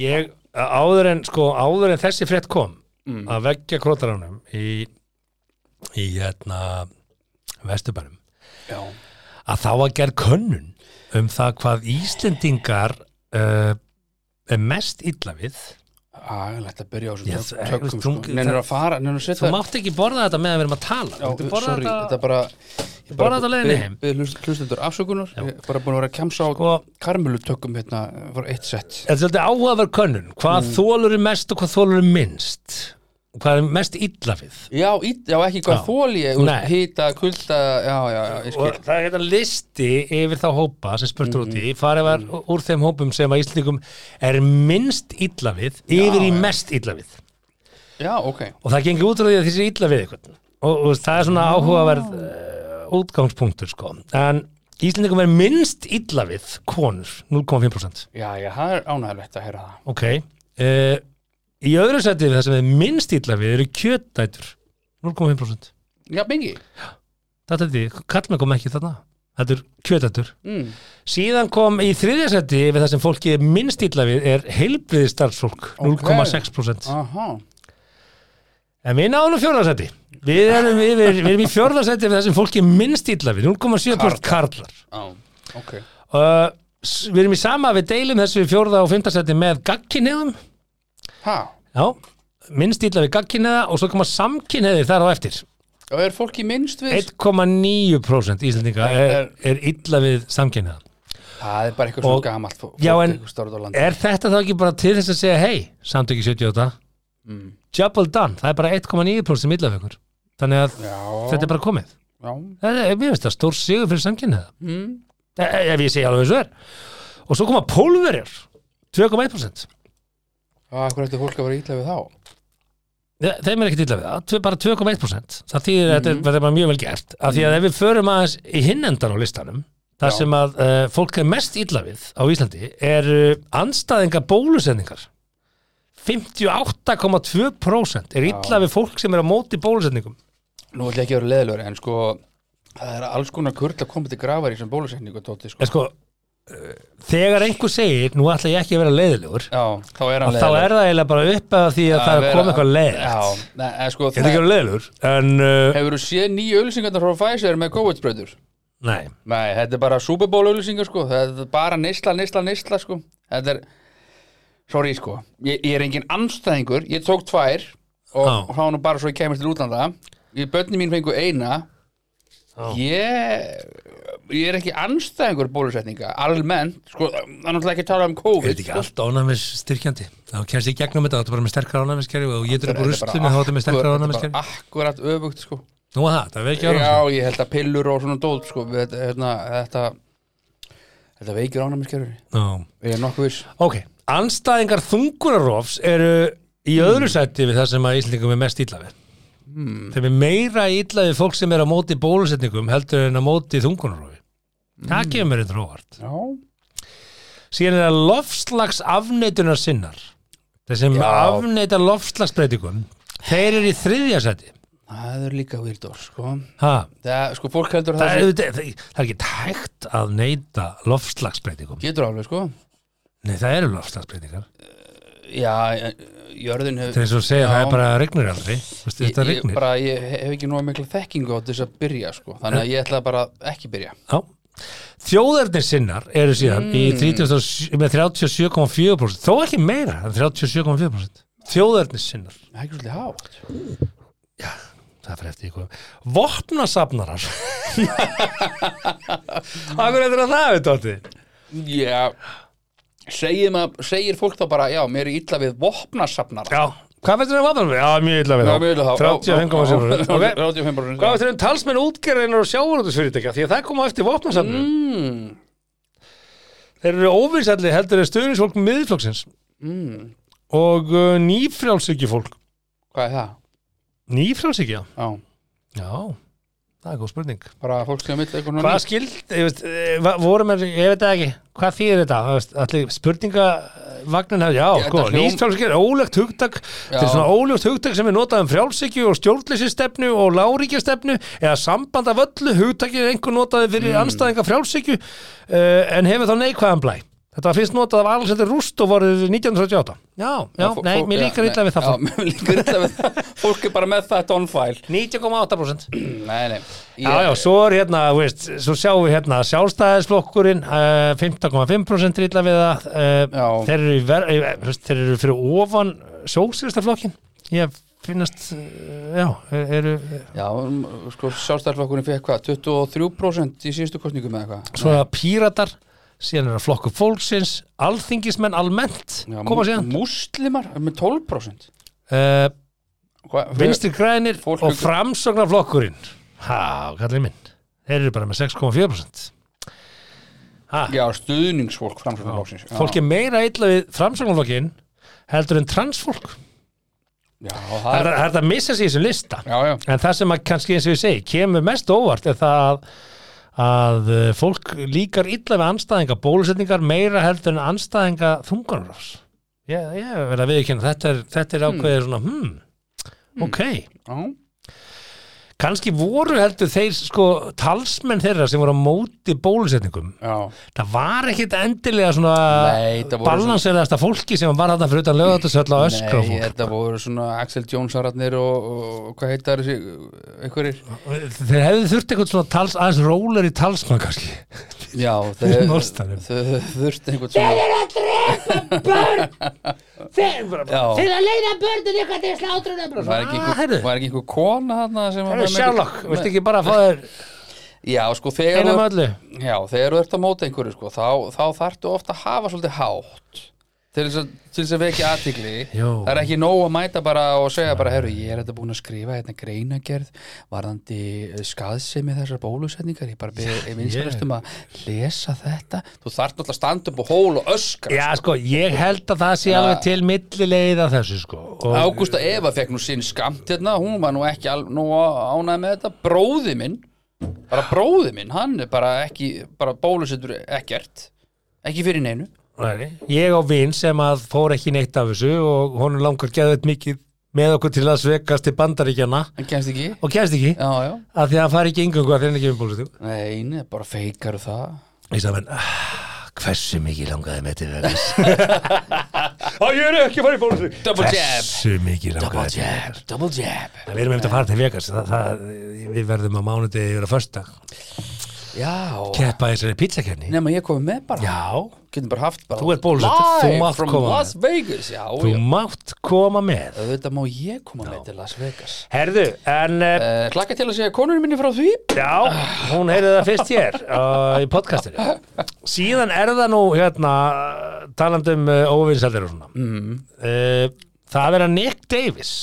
ég áður en, sko, áður en þessi frétt kom að veggja krótaránum í, í hérna vesturbænum
Já,
að þá að gera könnun um það hvað Íslendingar uh, er mest illa við
Já, lætt að byrja á
Já,
þessu tökum, sko. Nennir að fara, nennir að
þú mátt ekki borða þetta meðan við erum að tala.
Já,
Þú borða
sorry, þetta bara
Þú borða þetta á leiðinni heim.
Hlustendur afsökunar. Ég er bara búin að vera að kemsa á
Sko-
karmölutökum hérna var eitt sett
þetta er svolítið áhugaverð könnun? Hvað mm. þólur er mest og hvað þólur er minnst hvað er mest illa við?
Já, ít, já ekki hvað þóli hýta, kulda, já, já,
og það er hérna listi yfir þá hópa sem spurtur út
Mhm.
í farið var úr þeim hópum sem að Íslendingum er minnst illa við yfir í mest illa við.
Já, ok.
Og það gengur út frá því að þessi illa við eitthvað og, og það er svona áhugaverð uh, útgangspunktur sko. En Íslendingum er minnst illa við konur 0,5%
Já, já, það er ánægilegt að heyra það.
Ok uh, í öðru sæti við það sem er minnst illa við eru kjötdætur. 0,5%
Já, bingi.
Þetta er því, kallmenn kom ekki þarna. Þetta er kjötættur
mm.
síðan kom í þriðja seti við það sem fólki er minnst illa við er heilbriði starfsfólk
Ok.
0,6%
Aha,
en við náðum fjórða seti við erum, við, við, við erum í fjórða seti við það sem fólki er minnst illa við. 0,7% karlar.
á, ok.
Uh, við erum í sama við deilum þessu í fjórða og fymta seti með gagkinniðum
Ha,
já, minnst illa við gagkinniða og svo koma samkinniðir þar á eftir.
Og er fólki minnst við
1,9% Íslandinga er, er illa við samkynniða
Það er bara eitthvað svona gamalt fólk
Já, en- Er þetta þá ekki bara til þess að segja hei, samtöki 78
mm.
well done, það er bara 1,9% sem illa við ykkur þannig að
Já,
þetta er bara komið.
Já.
það er, mér finnst það stór sigur fyrir samkynniða
Mm.
e ef ég segi alveg eins og er. Og svo koma pólverjar 2,1%
Hvað þetta fólk að vera ítla við þá?
Þe- þeim er ekkert illa við það, bara 2,1% það þýðir að
Mhm.
þetta er- þetta er bara mjög vel gert af því að ef við förum aðeins í hinn endan á listanum þar
Já.
sem að uh, fólk er mest illa við á Íslandi er uh, anstæðinga bólusetningar 58,2% er illa við fólk sem er á móti bólusetningum
Nú ætla ég ekki að vera leðilegur en sko það er alls konar kurl að koma til grafar í sem bólusetningu tóti sko.
en sko þegar einhver segir, nú ætla ég ekki að vera leiðilegur
Já, þá er
þá er það eiginlega bara upp að því að það er að koma eitthvað leiðilegt
nei, en sko
ætla ekki að vera leiðilegur en uh,
Hefur þú séð nýju ölsingarnar frá Pfizer með COVID-sprautur?
nei,
Nei, þetta er bara Super Bowl ölsingar sko. Þetta er bara neysla, neysla, neysla sko. Þetta er, sorry sko. Ég, ég er engin anstæðingur, ég tók tvær og, þá nú bara svo ég kemur til útlanda. Ég börni mín fengu eina.
Já.
Ég ég er ekki anstæðingur bólusetninga almennt, sko, það er náttúrulega ekki að tala um
er
COVID
þetta ekki allt ánæmis styrkjandi þá kemst ég gegnum þetta, þetta er bara með sterkara ánæmiskerfi og ég er upp úr rustunni, þá er þetta með sterkara
Þetta
ánæmiskerfi
er bara akkurat öfugt sko.
Nú að það, það veikja
Já,
ánæmiskerfi.
ég held að pillur og svona dót sko, þetta, hérna, þetta þetta veikir ánæmiskerfið
Já.
Ég er nokkuð viss.
Ok, anstæðingar þungunarofs eru í öðru sætti við það sem að er við.
Hmm.
þeim er meira illa við fólk sem er á móti bólusetningum heldur en á móti þungunarofi það kemur mér eitthvað óvart.
Já,
síðan er það lofslags afneitunar sinnar
Já.
afneita lofslagsbreytingum þeir eru í þriðja sætti
það er líka výrdór sko. það, sko, fólk heldur að
það,
það
er,
sé,
það, það er ekki hægt að neita lofslagsbreytingum
getur alveg sko.
Nei það eru lofslagsbreytingar
Já, jörðin hefur
þeir svo segja
Já.
það er bara regnir aldrei. Vistu,
ég,
þetta
ég, bara, ég hef ekki nóg mikla þekkingu á þess að byrja sko. þannig að ég ætla bara ekki byrja.
Já. Þjóðarnir sinnar eru síðan
Mm.
37 með 37,4% þó ekki meira en 37,4% Þjóðarnir sinnar.
Það er ekki svolítið hátt.
Það fyrir eftir ykkur. Vopnasafnarar. [LAUGHS] Akkur eftir að það við tótti
Já, segir, segir fólk þá bara já, mér er illa við vopnasafnara
Já, hvað finnst þér um vopnasafnarar? Já, mjög illa við
Já,
þá.
mjög illa þá.
35,7% Ok.
35%
Hvað finnst þér um talsmenn útgerðin og sjávarútusfyrirtækja því að það kom á eftir vopnasafnum
mm,
Þeir eru óvinnsalli heldur en stuðnisfólk miðflokksins.
Mm,
og uh, nýfrjálsykju fólk.
Hvað er það?
Nýfrjálsykja?
Já,
Já, það er góð spurning
bara fólk sem mitt eitthvað
Hvað skild, ég veist, eh, va- voru með, ég veit ekki, hvað þýðir þetta? Allir spurningavagnin hefði, já, sko, nýstfjálfskeið, ólegt hugtak, þetta er svona ólegt hugtak sem er notað um frjálsykju og stjórnleysistefnu og láríkjastefnu eða samband af öllu hugtakið er einhver notaði fyrir mm. anstæðinga frjálsykju uh, en hefur þá neikvæðan blæ. Þetta var fyrst notað af Alexander Rúst og voruð 1938. Já, já, nei, mér líkar illa við það.
Já, [LAUGHS] mér líkar illa við það Fólk er bara með þetta on file
90,8%.
Nei, nei
Já, já, svo er hérna, veist, svo sjáum við hérna sjálfstæðisflokkurinn, uh, 15,5% illa við það,
Já.
þeir eru, ver, eh, þeir eru fyrir ofan sjóksýrstaflokkin, ég finnast, já, eru,
Já, um, sko, sjálfstæðarflokkurinn fekk hvað 23% í síðustu kostningum eða eitthvað
svo að píratar, síðan er það flokkur fólksins, alþingismenn almennt,
Já,
koma síðan,
Múslimar með 12%
uh,
Hva,
vinstri grænir
Fólk-
og framsóknarflokkurinn, ha, kallið minn, þeir eru bara með 6,4%. Ha,
Já, stuðningsfólk framsögnarflokksins
fólk er meira illa við framsóknarflokkin heldur en transfólk.
Já,
það er
er
það er það að missa sér í þessum lista.
Já, já,
en það sem að kannski eins og ég segi kemur mest óvart er það að, að uh, fólk líkar illa við anstæðinga bólusetningar meira heldur en anstæðinga þungarnarás ég, ég verð að viðkynna þetta er, þetta er ákveðið svona hmm, ok.
Já
kannski voru heldur þeir sko talsmenn þeirra sem voru á móti bólusetningum.
Já,
það var ekkit endilega svona
Nei, það voru
balanseraðasta fólki sem var þarna fyrir utan lögatarsöll og öskra á
Nei,
fólk
þetta voru svona Axel Jones-ararnir og, og hvað heitar þessi einhverjir?
Þeir hefðu þurft eitthvað svona tals, aðeins rólar í talsmann kannski.
Já, [LAUGHS] þeir þurfti einhvern svona [LAUGHS]
þeir bara
Já.
þeir að leiða börnin eitthvað til slátrunum
ekki
Ah,
var ekki einhver kona þarna sem var
Sherlock, viltu ekki bara fá þér
Já, sko, þegar þú- ert að móta einhverju sko, þá, þá þarftu ofta að hafa svolítið hátt til þess að, vekja aðtikli það er ekki nóg að mæta bara og segja bara, herru, ég er þetta búin að skrifa hérna greinagerð varðandi skaðsemi þessar bólusetningar. Ég bara byrði, ég minnst um að lesa þetta. Þú þarft náttúrulega að standa upp á hól og öskra
Já, sko, ég held að það sé alveg til millileið af þessu, sko og,
Ágústa Eva fekk nú sinn skamt hérna, hún var nú ekki ánægð með þetta, bróði minn bara bróði minn, hann er bara ekki bara bólusettur ekkert. Ekki fyrir neinu
Nei, ég á vin sem að fór ekki neitt af þessu og honum langar geðveit mikið með okkur til að svekast til bandaríkjana
hann kemst ekki?
Og kemst ekki,
Já, já,
af því að hann fari ekki yngungu að þeirra ekki um bólustu
nei, nei, bara feikar það.
Ég sagði, menn, ah, hversu mikið langaði með til Vegas? [LAUGHS] Á, ég er ekki að fara í bólustu
Double jab.
Hversu mikið
Double
langaði til
jab, double jab.
Við erum eftir að fara til Vegas. Það, það, Við verðum á mánudegi yfir að fösta
Já,
Keppa þessari pizzakenni
nema ég komið með bara.
Já,
bara bara
Þú ert bólusettur, þú
já,
þú
já.
mátt koma með.
Auðvitað má ég koma með til Las Vegas.
Herðu, en uh,
uh, Klakka til að segja konunum minni frá því.
Já, hún heyrði það fyrst hér [LAUGHS] uh, í podcastinu. Síðan er það nú hérna talandi um uh, óvinsældir og svona. Mm. Það er að Nick Davis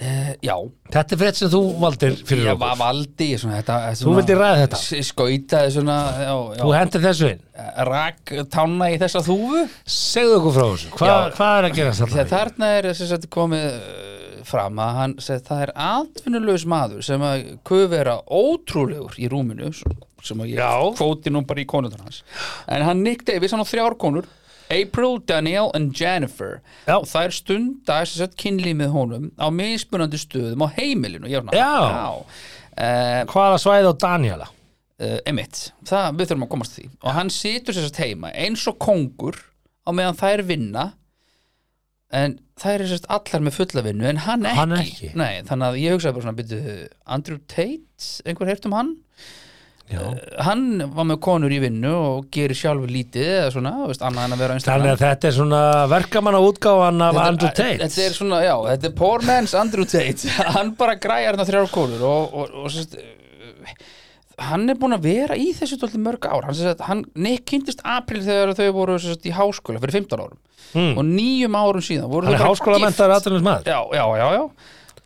uh, Já,
Þetta er frétt sem þú valdir fyrir
ég
okkur
valdi svona, þetta,
Þú vildir ræða þetta?
Skautaði svona, já, já
Þú hendur þessu inn
Rak tána í þessa þúfu
Segðu okkur frá þessu, Hva,
Já.
hvað er að gera
Þegar
þarna?
þarna er sem sagt, komið uh, fram að hann segi það er atvinnulegs maður sem að kuð vera ótrúlegur í rúminu sem að ég
Já.
kvóti nú bara í konundur hans en hann Nick Davis, hann á þrjár konur April, Danielle and Jennifer
Já.
og það er stunda sem sagt kynlíf með honum á mismunandi stöðum á heimilinu svona,
Já.
Uh,
Hvaða svæði á Daniela?
uh, emitt, það, við þurfum að komast að því og hann situr sér sérst heima eins og kongur á meðan þær vinna en þær er sérst allar með fulla vinnu en hann ekki,
Hann ekki.
Nei, þannig að ég hugsaði bara svona byrju, Andrew Tate, einhver heyrt um hann
Já.
hann var með konur í vinnu og gerir sjálfur lítið eða svona, veist, annað en að vera
Þannig að þetta er svona verkamanna útgáfan af Andrew Tate.
Þetta er svona, já, þetta er poor man's Andrew Tate. [LAUGHS] Hann bara græjar hérna þrjár konur og, og, og sérst, hann er búinn að vera í þessu dóldi mörg ár. Hann, sérst, hann Nick kynntist april þegar þau voru sérst, í háskóla fyrir 15 árum. Og nýjum árum síðan.
Hann er
bara
háskóla
gift.
mentaður aðtunum maður
Já, já, já, já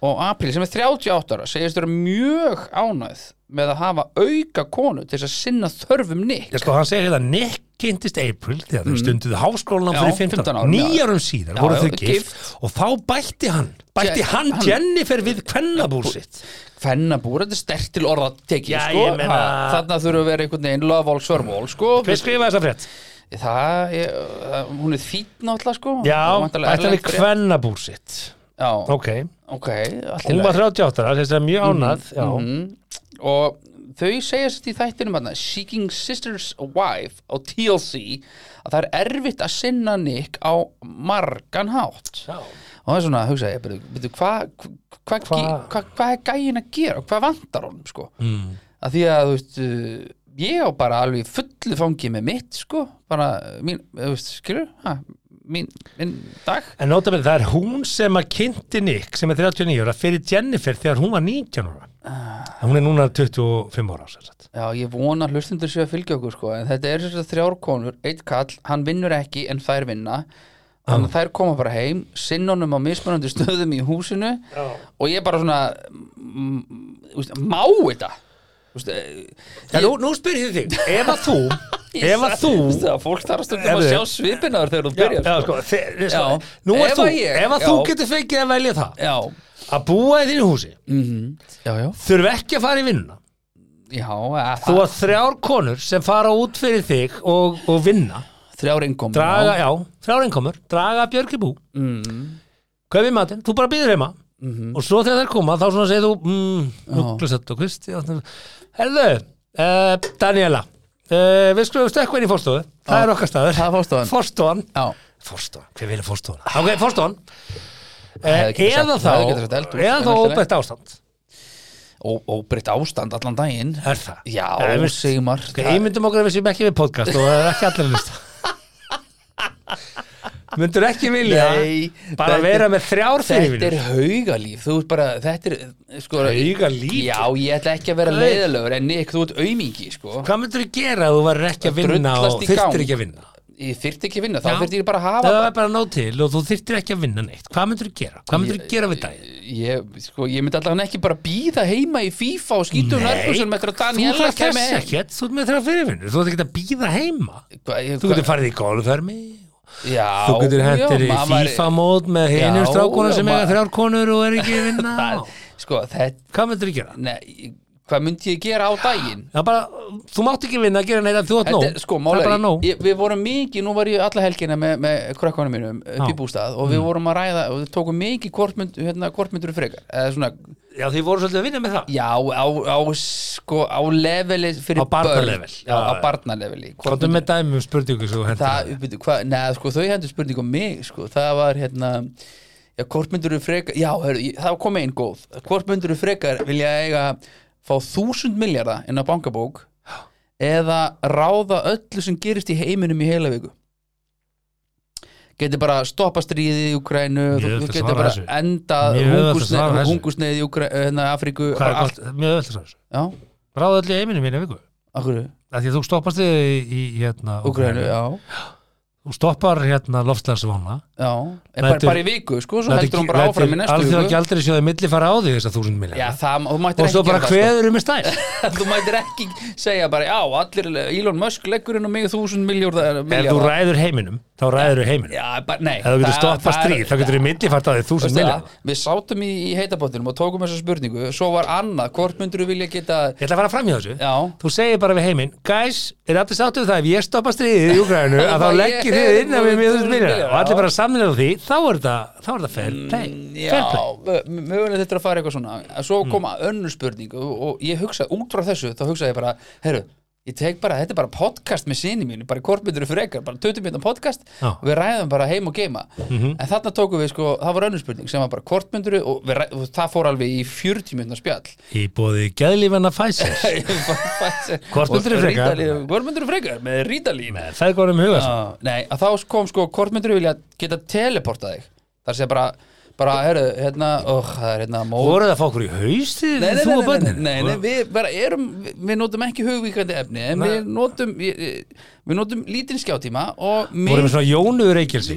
og april sem er 38 ára segist vera mjög ánægð með að hafa auka konu til þess að sinna þörfum Nick
Já, sko, hann segir hérna, Nick kynntist April þegar þau stunduðu háskólanum
Mm.
Fyrir 15
15
árum,
árum, já.
nýjarum síðar
Já,
voru þau gift,
gift.
og þá bætti hann bætti
Je-
hann,
hann-
Jennifer við kvennabúr sitt
Fennabúr, þetta er stert til orða tekið,
Já,
sko
meina-
Ha, þarna þurfa að vera einhvern veginn love all sörvól, sko
Hver skrifaði þessa frétt?
það, ég, það, hún er fýtt náttúrulega, sko
Já,
erlend frétt.
kvennabúr sitt
Já,
Ok,
ok, allt í
hún var 38 ára, þess að mjög ánað já.
Mhm. og þau segja sér í þættinum að Seeking Sisters Wife á TLC að það er erfitt að sinna Nick á margan hátt.
Já.
og það er svona, hugsa ég, betur, hvað hva, hva,
Hva-
hva, hva er gæin að gera? Og hvað vantar honum, sko?
Mm.
að því að, þú veist, uh, ég á bara alveg fullu fangi með mitt, sko. Bara, mín, þú veist, skilur? Ha, mín, minn dag
En nótabæli, það er hún sem að kynnti Nick sem er 39 ára fyrir Jennifer þegar hún var 19 ára
Ah.
Hún er núna 25 ára sem sagt.
Já, ég vona hlustundur séu að fylgja okkur sko, en þetta er þess að þrjár konur, eitt kall, hann vinnur ekki en þær vinna þannig að þær koma bara heim, sinnunum á mismunandi stöðum í húsinu
Já.
og ég bara svona mm, þú veist, má þetta
Já, nú, nú spyr ég þig, ef að þú [LAUGHS] ef að þú
fólk þarf stundum að sjá svipinaður þegar þú byrjar
já,
sko.
sko, sko. Nú er þú, ef að þú getur fengið að velja það
já,
að búa í þínu húsi.
Já, já,
þurfi ekki að fara í vinnuna. Þú að þrjár konur sem fara út fyrir þig og, og vinna.
Þrjár innkom
draga, já, þrjár einkomur draga björg í bú.
Mm,
kaupi matinn, þú bara býður heima. Og svo þegar þær koma þá svona segir þú mm, Uglusett og Kristi Herðu, uh, Daniela uh, við skulum stökkva inn í fórstofu það er okkar staður.
Það er forstofan.
Forstofan.
Já,
Forstofan, hver vilja forstofan? Ok, forstofan.
Hefði
uh,
ekki
eða
sagt-
þá
hefði getað sagt eldhús,
eða
en
þá
allt í lagi.
óbætt ástand.
Ó- óbreytt ástand allan daginn.
Er það?
Já,
Eh,
Sigmar
Ok, Ímyndum okkur að við séum ekki við podcast og það er ekki allir að lusta [LAUGHS] Myndur ekki vilja
Nei,
bara vera með þrjár
Þetta er haugalíf Þú ert bara, þetta er sko,
Haugalíf?
Já, ég ætla ekki að vera
Nei.
leiðilegur En Nick, þú ert aumingi, sko
Hvað myndur þú gera ef þú varir ekki að vinna og þyrftir ekki að vinna?
Ég þyrfti ekki að vinna, þá
Já.
þyrfti ég bara að
Það
hafa
er bara nóg til og þú þyrftir ekki að vinna neitt Hvað myndur þú gera? Hvað myndur þú gera við daginn?
Ég, sko, ég myndi allavega ekki bara býða heima í FIFA og skýtum nærbuxum eftir að
þú
Daniela
ekkert Þú ert ekki að býða heima
Hvað- ég-
Þú getur farið í golfhermi
Já,
Þú getur
já,
hentir í
væri-
FIFA-mót með hinum
Já,
strákona sem eiga
maður-
þrjár konur og er ekki vinna [LAUGHS]
Það- Sko, þetta,
Hvað myndur þú gera?
nei, hvað myndi ég gera á daginn?
Það bara, þú mátt ekki vinna að gera neitt þú átt nóg
sko,
Það er bara nóg
ég, við vorum mikið, nú var ég alla helgina með, með krökkunum mínum upp í bústað og við
Mm.
vorum að ræða og við tókum mikið hvort, mynd, hérna, myndur frekar eða svona,
Já, þið voru svolítið að vinna með það?
Já, á, á sko, á leveli fyrir
Á barnalevel.
já,
Já,
á
já.
barnaleveli Hvort myndir-
með dæmi um spurningu svo hendur
það, byrju, hva, neða, sko, þau hendur spurning um mig, sko, það var hérna já, hvort myndur þú frekar já, ég- það kom einn góð. Hvort myndur þú frekar vilja eiga fá þúsund miljardar inn á bankabók eða ráða öllu sem gerist í heiminum í heila viku getur bara stoppa stríðið í Ukrænu þú,
að
getur bara
þessu.
enda
að
hungusneið í Ukrænu, hérna, Afríku
mjög öll þess
já,
Ráða öll í heiminum minni viku. Að Því að þú stoppast þig í, í hérna
Ukrænu,
Þú stoppar hérna
en bara, bara í viku, sko, svo heldur hún bara áfram í næstu
Alþjóða
viku.
gjaldri sjóði milli fara á því þess að þúsund milja Og svo bara
það,
hveður um með stæl.
Sko. [LAUGHS] Þú mættir ekki segja bara, já, allir Elon Musk leggur inn á mig þúsund miljórða
Ef þú ræður heiminum, þá ræður
bara, nei
Ef þú getur
það-
stoppað
það
stríð, þá getur þú millifært á því þúsund
það, Við sátum í, í heitabóttinum og tókum þessa spurningu. Svo var annað, hvort myndur þú vilja geta
Ég ætla að fara fram í þessu.
Já,
Þú segir bara við heiminn, guys, er allir sáttu við það? Ef ég stoppa stríðið í Úgrænu [LAUGHS] að þá leggir þið inn að við mjög þúsund milja og allir bara samlega því, þá er er þetta fair play,
já, mögulega þetta er að fara eitthvað svona. Svo kom mm. og, og ég ég bara þetta er bara podcast með sinni mínu, bara hvort myndur þú frekar bara 20 minna podcast
Já.
og við ræðum bara heim og geima
Mhm.
en þarna tókum við sko, það var önnur spurning sem var bara hvort myndur og, og það fór alveg í 40 minna spjall
Í bóði geðlífana Pfizer Hvort myndirðu frekar?
Rítalín- Hvort myndur þú frekar? Með rítalín
með feðgórum huga
Já, Nei, að þá kom sko hvort myndur þú vilja geta teleportað þig þar sé bara, bara, herru, hérna oh, það er hérna mó
voruð það að fá okkur í haustið
Nei, nei,
þú og
nei,
börnin?
nei, nei, við bara erum við, notum ekki hugvíkandi efni en við notum við, við notum lítinn skjátíma og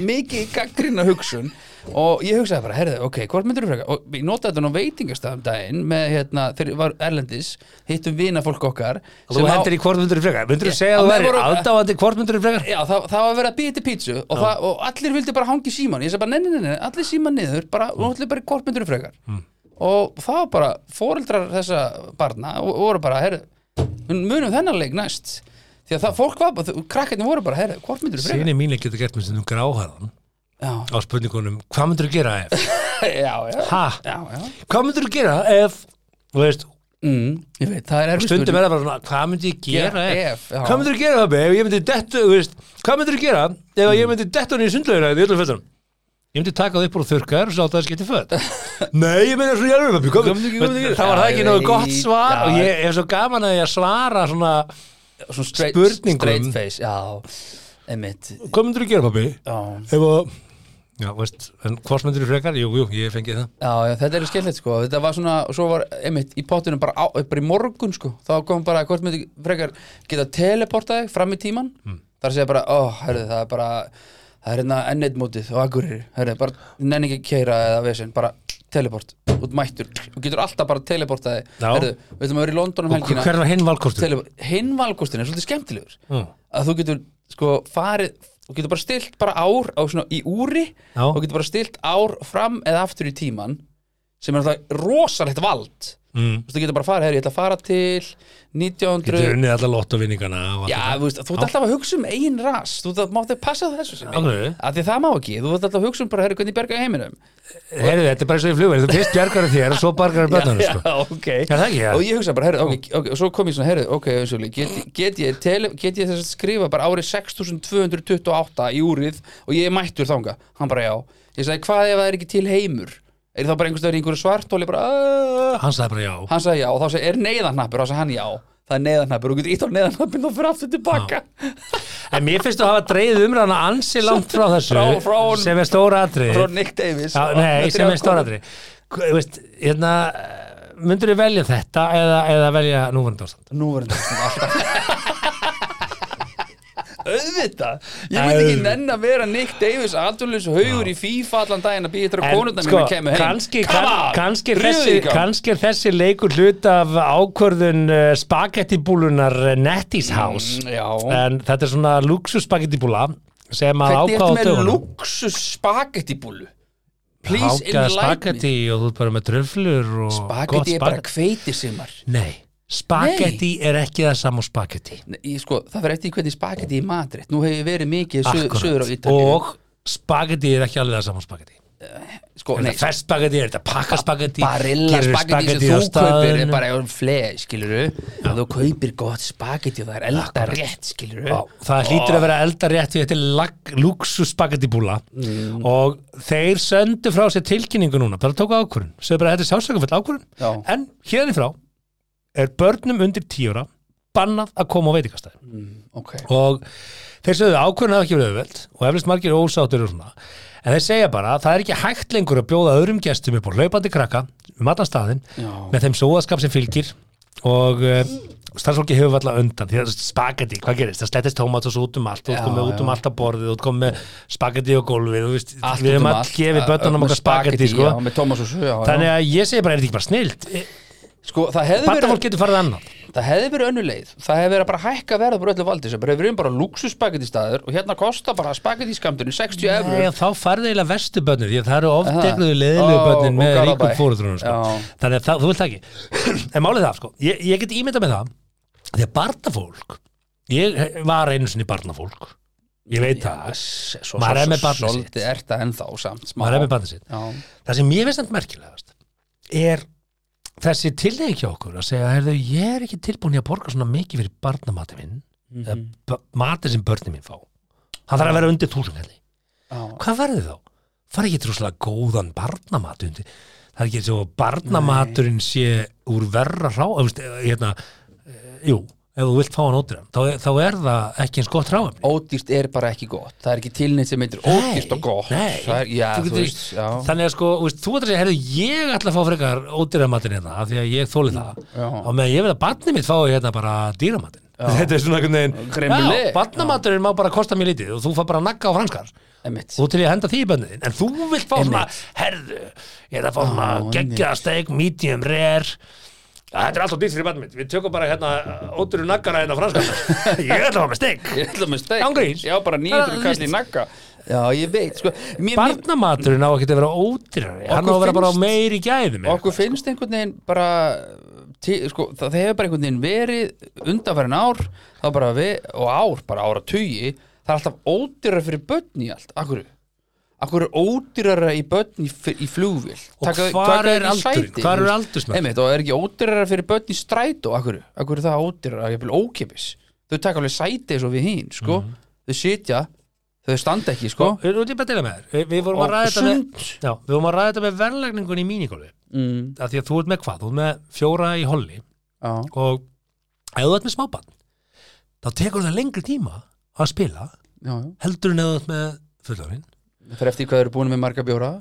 mikið gaggrina hugsun og ég hugsaði bara, herðu, ok, hvort myndir þú freka og ég notaði þetta á veitingastafum daginn með, hérna, þegar ég var erlendis hittum vina fólk okkar
þú
sem á-
hendur í hvort myndur frekar? Myndur þú segja að þú væri aðdáandi hvort myndur frekar?
Já, það, það var að vera að býja til pítsu og, það, og allir vildi bara hangi síman ég sagði bara, nei, nei, nei, nei, allir síman niður bara, og allir bara hvort myndir frekar.
Mm.
og það var bara, fóreldrar þessa barna og, og voru bara, herru munum þennan leik næst því að það, fólk var bara, krakkarnir voru bara, herru, hvort myndir frekar?
Sýni mín getur gert með stundum gráharðan
Já,
á spurningunum, hvað myndur þú gera ef? [LAUGHS]
Já, já, já, já.
hvað myndur þú gera ef? Þú veist,
Mm, ég veit, það er erfið
stundum er það bara svona, hvað myndi ég gera ef,
ef,
hvað myndur þú gera ef, ég myndi dettu, þú veist, hvað myndur þú gera ef ég myndi dettu hann í sundlaugina í öllum fötunum ég myndi taka það upp úr þurrkar og sá það skipti föt. [LAUGHS] Nei, ég meina svo hjálfur það var það ekki
veit.
gott svar og ég er svo gaman að ég svara Svona
straight,
spurningum.
straight face, já, einmitt.
Hvað myndur þú gera pabbi?
Já,
að já, veist, en hvort myndur þú frekar, jú, jú, ég fengi það.
Já, já, þetta er skemmtilegt sko. Þetta var svona, og svo var einmitt í pottunum bara, á, bara í morgun sko. Þá kom bara, hvort myndi frekar geta teleportaði fram í tíman mm. Þar segja bara, ó, herðu, það er bara Það er hérna enneitt mótið og akkurir Herðu, bara nenni ekki keira eða vesinn Bara teleport, út mættur Þú getur alltaf bara teleportaði
Já.
Herðu, við ætlum að vera í London um
og
helgina
hver var hinn
teleport. Hinn valkostin er svolítið skemmtilegur
Mm.
Að þú getur, sko, farið Þú getur bara stilt bara ár á svona í úri
Já.
og getur bara stilt ár fram eða aftur í tíman sem er alltaf rosalegt vald
Mm.
Þú getur bara að fara, herri, ég ætla að fara til 1900
Getur unnið alla lottovinningana og
Já, þú veist, þú ert alltaf að hugsa um eigin ras Þú að mátti passa þessu sem
Af hverju?
að því það má ekki, þú ert alltaf að hugsa um bara, herri, hvernig berga heiminum
Heyrðu, þetta er bara svo í flugverð, þú fyrst bjargar þér og svo bargar [LAUGHS] börnunum
já,
sko.
ok
Er það ekki, já?
Og ég hugsa bara, herri, ok, og svo kom ég svona, herri, ok, get, get ég, get ég þess að skrifa bara árið 6228 í úrið og ég mættur þanga Hann bara, já Ég sagði, hvað ef það er ekki til heimur? Er það bara einhvers stöður í einhverju svartóli bara, "Ah."
Hann sagði bara já.
Hann sagði já og þá sagði, er neyðarnappur? Og þá sagði hann já, það er neyðarnappur og þú getur ítt á neyðarnappin og fyrir aftur tilbaka.
En mér finnst þú að hafa dreigð umræðana ansi langt frá þessu
Frá- frá
sem er stóra atrið
frá Nick Davis.
Já,
og-
nei, sem er stóra veist, hérna myndur þú velja þetta eða, eða velja núverandi ástand?
Nú verður þetta alltaf auðvitað. Ég myndi ekki nenn að vera Nick Davis aldurlaus haugur í FIFA allan daginn að býja þetta
En,
konurna
sko,
mínu kemur heim.
kannski, er þessi, er leikur hlut af ákvörðun uh, spagettibúlunar uh, Netties House.
Mm,
en þetta er svona luxus spagettibúla sem að
hvernig
ákváða
ertu með luxus spagettibúlu please enlighten me.
spagetti og þú ert bara með tröflur
spagetti er bara hveitisumar
Nei, spagetti er ekki það saman spagetti
Nei, sko, það fyrir eftir hvernig spagetti í Madrid. Nú hef ég verið mikið söð, söður á. Ítalíu.
Og spagetti er ekki alveg það saman spagetti
sko,
Er
nei,
þetta fest spagetti, er þetta pakka spagetti
barilla spagetti sem þú kaupir er bara fleð, skiluru að þú kaupir gott spagetti og það er elda rétt, skiluru
það hlýtur að vera elda rétt því þetta er lag- luxus spagettibúla
Mm.
og þeir söndu frá sér tilkynningu núna, bara tóku ákvörun sögðu bara þetta er sásakafull ákvörun
Já.
en hérni frá er börnum undir tíura bannað að koma á veitingastæði
ok,
og þeir sögðu ákvörun hafa ekki verið auðveld og eflust margir ósáttur og svona. En þeir segja bara að það er ekki hægt lengur að bjóða öðrum gestum upp á hlaupandi krakka um allan staðinn
Já.
með þeim sóðaskap sem fylgir og uh, starfsfólki hefur valla undan. Því að spagetti, hvað gerist? Það slettist tómatos út um allt, ert komið út um allt á borðið, þú ert komið spagetti og gólfið, við
út
hefum
um
all
allt.
gefið börnunum okkar spagetti, sko.
og
þannig að ég segi bara, er þetta ekki bara snilt
sko, það hefði verið
barnafólk getur farið annað.
Það hefði verið önnu leið. Það hefði verið bara hækka verða bara öllu valdi sem bara hefur verið bara luxus spagetti staður og hérna kostar bara spagetti skamturinn 60
Nei,
eurur
og þá farði eiginlega vestu börnir því að það eru
Aha.
ofdegnuðu leðilegu
og
með ríkum fórundrunum sko.
Já.
þannig að það, þú vilt það ekki. [CLEARS THROAT] En málið það, sko, ég, ég get ímyndað með það því að barnafólk ég var einu sinni barnafólk. Ég veit það,
svo,
Maður er með barnið sitt. maður er með barnið sitt. Það sem ég veist þetta merkilegast er þessi tilnegi hjá okkur að segja, heyrðu, ég er ekki tilbúin í að borga svona mikið fyrir barnamati minn
Mhm.
eða matið sem börnin mín fá það þarf að vera undir þúsundkalli
já.
hvað verður þá? fara ekki trúslega góðan barnamat undir það er ekki svo að barnamaturinn sé úr verra rá hérna, e, jú ef þú vilt fá hann ódýran, þá, þá er það ekki eins gott ráefni
ódýrt er bara ekki gott. Það er ekki tilneitt sem heitir ódýrt og gott. það er, já,
getur-
veist,
þannig að sko, veist, þú ætlar að segja, herru, ég ætla að fá frekar ódýramatin hérna, af því að ég þóli það.
Já.
og meðan ég vil að barnið mitt fái hérna bara dýramatin þetta er svona einhvern veginn barnamaturinn má bara kosta mér lítið og þú fær bara nagga á franskar.
Emitt
þú til ég að henda því í bönniðin en þú vilt fá svona, herðu ég er að fá svona steik medium rare Ja, þetta er alltaf dýrt fyrir bannið mitt, við tökum bara hérna ódýru naggana hérna franskar [LAUGHS] ég ætla að fá með steik.
Ég ætla með steik.
Án gríns.
já, bara 900
Það-
kall í nagga. Já, ég veit, sko.
Barnamaturinn á að vera ódýrari. Hann á að vera bara meiri gæðum
okkur finnst einhvern veginn bara sko, það hefur bara einhvern veginn verið undanfærin ár þá bara við, og ár, bara ára tugi það er alltaf ódýrar fyrir börn í allt. Akkur, akkur er ódýrara í börn í, í flugvél
Og hvar er aldurinn? Hvar er aldursmörk?
Einmitt, og er ekki ódýrara fyrir börn í strætó akkur, akkur er það ódýrara, ég vil ókipis þau taka alveg sæti eins og við hinn sko.
Mhm.
þau sitja, þau standa ekki sko.
Við erum bara að deila með þér Við, vorum að ræða þetta með. Já, við vorum að ræða þetta með verðlegningun í mínigólfi
mm,
því að þú ert með hvað, þú ert með fjóra í holli
já,
og ef þú ert með smábann þá tekur það lengri tíma að spila
já, já.
heldur en ef þú ert með fullorinn
það fyrir eftir hvað eru búin með marga bjóra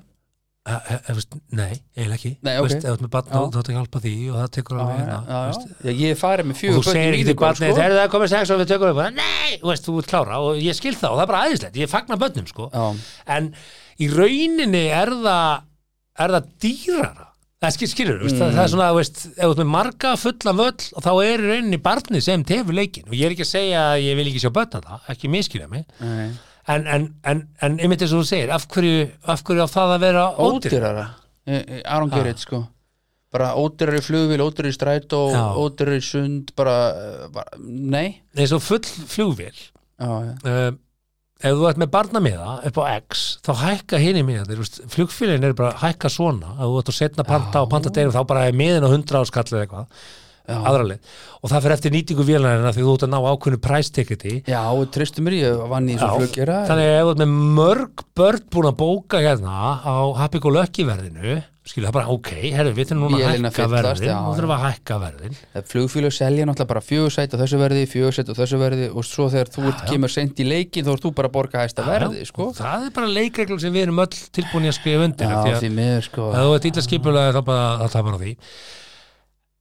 veist, Nei, eiginlega ekki
Nei,
Þú
ok.
veist, þú ert með barn,
Já.
þá þá tekur hjálpa því og það tekur alveg hérna
já,
veist.
ég farið með
og
fjögur
þú
börn í
segir ekki til barnið
sko.
þegar það er komið sex og við tökum upp nei, þú veist, þú ert klára og ég skil það og það er bara aðeinslegt, ég fagnar börnum sko.
Já,
en í rauninni er það er það dýrara það skil, skilur, mm. það, það er svona þú veist, ef þú ert með marga fulla völl og þá er í rauninni barnið sem tefur leikin og ég er ekki að segja það en, en, en, en einmitt eins og þú segir af hverju, af hverju á það að vera ódýr
ódýrara? Eh, eh, I don't get
Ah.
it sko. Bara ódýrari flugvél, ódýrari strætó
Já.
ódýrari sund bara, uh, bara nei.
Eins og full flugvél.
Já, já.
uh, ef þú ert með barnamiða upp á X þá hækka hinn í miða flugfélagin er bara hækka svona. Ef þú ert að setna panta og panta deginum þá bara er miðin á 100 áskall eða eitthvað aðraleg og það fyrir eftir nýtingu vélarina því þú ert að ná ákveðnu præstiketi
já, tristu mér, ég vann í þessu flugjara
þannig að ef þú ert með mörg börn búin að bóka hérna á Happy Go Lucky verðinu skilja það bara ok, herru, við þurfum núna að
að
hækka verðin.
já,
og þurfum að hækka verðin.
Flugfélag selja náttúrulega bara fjögursætt á þessu verði, fjögursætt á þessu verði og svo þegar þú ert, kemur sent í leikin þá ert þú bara að borga hæsta verði sko.
það er bara leikreglum sem við erum öll tilbúin að skrifa undir
já,
því að
því miður sko.
ef þú ert illa skipulega þá bara að bara á því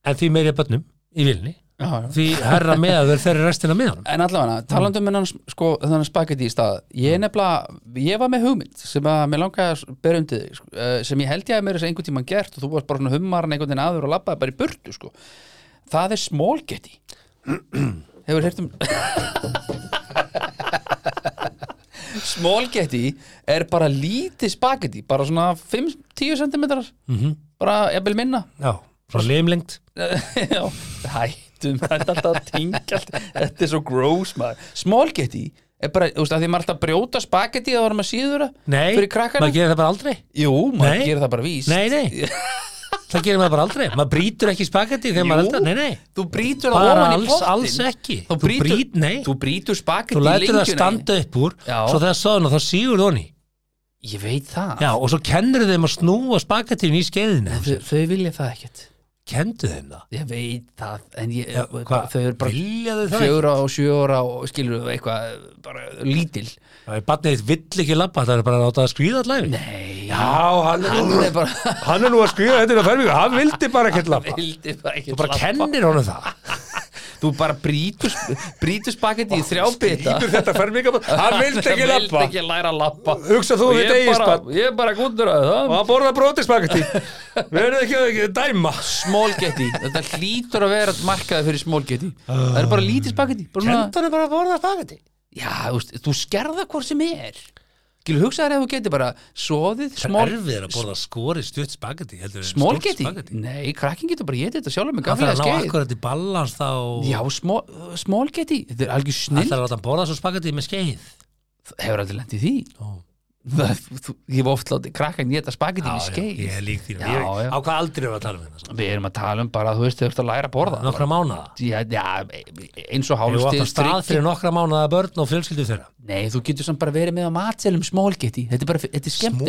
en því meiri bönnum í vilni
já,
því herra meðaður þeirri restina meðan
En allavega, talandi um hennan sko, þannig spagetti í stað. Ég nefnilega, ég var með hugmynd sem að mér langaði að bera undir þig sko, eh, sem ég held ég að mér þess að einhvern tímann gert og þú varst bara svona hummaran einhvern veginn aður og labbaði bara í burtu sko. það er smólgetti [CLEARS THROAT] hefur heyrt um [LAUGHS] smólgetti er bara lítið spagetti bara svona 5-10 cm bara jafnvel minna.
Já, frá limlengt [LAUGHS]
hættum þetta er alltaf að tingja allt. Þetta er svo gross maður. Smólgetti er bara, þú veist, að því maður alltaf brjóta spagetti að varum að síður það
nei,
fyrir krakkana.
maður gerir það bara aldrei.
Jú, maður
Nei.
gerir það bara víst.
Nei, nei, [LAUGHS] það gerir maður bara aldrei. Maður brýtur ekki spagetti þegar maður
Jú.
eldar. Nei, nei,
Þú brýtur það
bara
ofan í
alls,
pottin
alls ekki.
Þú brýtur,
brýt, nei,
þú brýtur spagetti
þú
í
lætur það
lengjuna
standa upp úr
Já.
svo þegar sáðuna þá sígur þú honni
Ég veit það.
Já, og svo kennur þeim að snúa spagettin í skeiðinu.
Þau, þau vilja það ekkert
kendu þeim það
Ég veit það En ég,
Já, hvað,
þau eru bara
það
fjögur og sjö ára og skilur þau eitthvað bara lítil
Það er barnið þitt vill ekki labba, það er bara að láta það skríða allæfi.
Nei,
Já, hann
hann er bara
hann er nú að skríða þetta á fermingu, hann vildi bara ekki labba.
vildi bara ekki
Þú bara
labba.
kennir honum það.
Þú bara brýtur, brýtur spagetti í þrjá bita.
Ítur þetta fermingu, hann vildi ekki [LAUGHS]
Hann
labba.
ekki læra að labba.
Hugsa þú
Og
þitt
ég er bara gúndur að
Og
það
hann borða bróti spagetti. [LAUGHS] Verður ekki að dæma.
Smólgetti, þetta hlýtur að vera markaði fyrir smólgetti Það er bara lítið spagetti.
Kendu hann bara að borða spagetti.
Já, þú skerða hvort sem er Skilu, hugsaður ef þú getur bara soðið
Það
smól,
er erfið að borða skori stutt spagetti. heldur stórt
smólgetti
spagetti.
Nei, krakkin getur bara getið þetta sjálfur með
Það þarf
gaflega
að ná
skeið
akkurat í ballans þá.
Já, smól, smólgetti, þetta er algjör
Það
snill
þarf að láta hann borða svo spagetti með skeið.
Hefur aldrei lent í því
Ó.
Þú, Ég hef oft látið krakkan geta spagetti með skeið.
ég er lík því. Á hvað aldrei erum við að tala um þetta?
Við erum að tala um bara, þú veist, þau ert að læra að borða.
Nokkra
já, eins og
Við varum
hálfstig
að stað fyrir nokkra mánuða börn og fjölskyldu þeirra.
Nei, þú getur samt bara verið með á matselum smólgetti Þetta er bara, þetta er skemmt?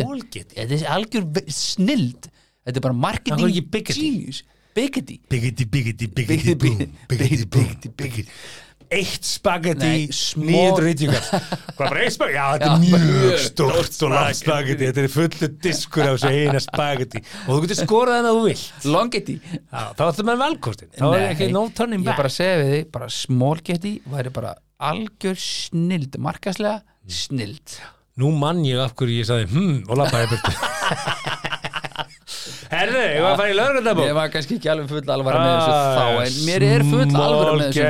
Þetta er algjör snild. Þetta er bara marketing genius. Biggity
Biggity, biggity,
Biggity,
biggity, boom Eitt spagetti
small-
990 Hvað bara eitt spagetti? Já, þetta er mjög stórt og langt
spagetti.
Þetta er fullu diskur af þessu eina spagetti Og þú getur skorað henni að þú vilt.
Longetti
Þá ættu með velkostin Þá er ekki no turning
Ég
back.
bara segi við þig, bara smólgetti væri bara algjör snild Markaslega snild.
Nú mann ég af hverju ég sagði hmm og lappaði burtu [LAUGHS] Herðu, ég var að fara í
Ég
lögreglabók
var kannski ekki alveg full alvara með þessu þá En mér er full alvara með þessu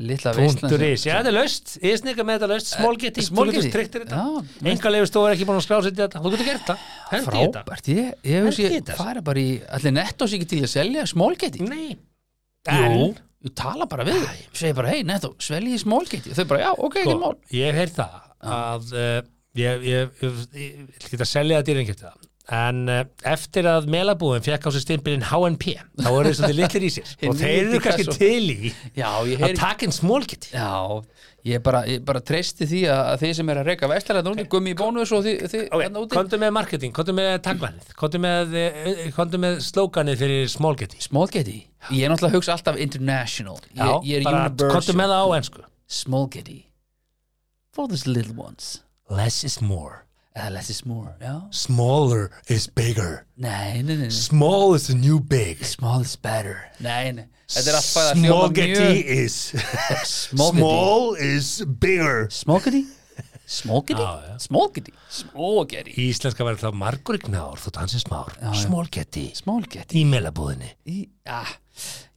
Smolgetti.is Já, þetta er löst, ég snikka með þetta löst Smolgetti, þú
Smolgetti?
tryggt þetta
Já,
Enga leifur er ekki búin að skrásetja þetta Þú getur gert það, hendi þetta
Frábært, ég, ég sé
þetta.
fara bara í allir nettó sig ekki til að selja smólgetti
Nei
Jú, ég tala bara við þau. Ég segi bara, hei nettó, sveljið smólgetti Þau bara, já, ok, ekki mál
Sko, Ég hef heyrt það að uh, ég, ég, ég, ég, ég get að selja það dýrin það en uh, eftir að melabúin fekk á sér stimpilinn HNP þá eru þeir svolítið litlir í sér. Og þeir eru kannski
kassu.
til í
Já,
að taka inn smólgetti
Já, ég bara, ég bara treysti því að, þið sem er að reyka vestlæra núna, gummi í bónus og þið, hérna úti.
komdu með marketing, komdu með tagvanið komdu með, eh, komdu með slóganið fyrir smólgetti
Smólgetti, ég er náttúrulega að hugsa alltaf international.
Já,
Ég, ég er
bara komdu með það á ensku.
Smólgetti For the little ones.
Less is more
Eða less is more, já.
Smaller is bigger.
Nei, nei, nei, nei.
Small is the new big.
Small is better. Nei, nei, þetta er alltaf að hljóma
Smolgetti
mjög
is.
Smolgetti
Small is bigger.
Smolgetti? Smókiti,
Já, já.
smókiti Smókiti
Íslenska verður þá margur gnár þótt hans er smár Smólgetti
Smólgeti
í melabúðinni.
Í, ja,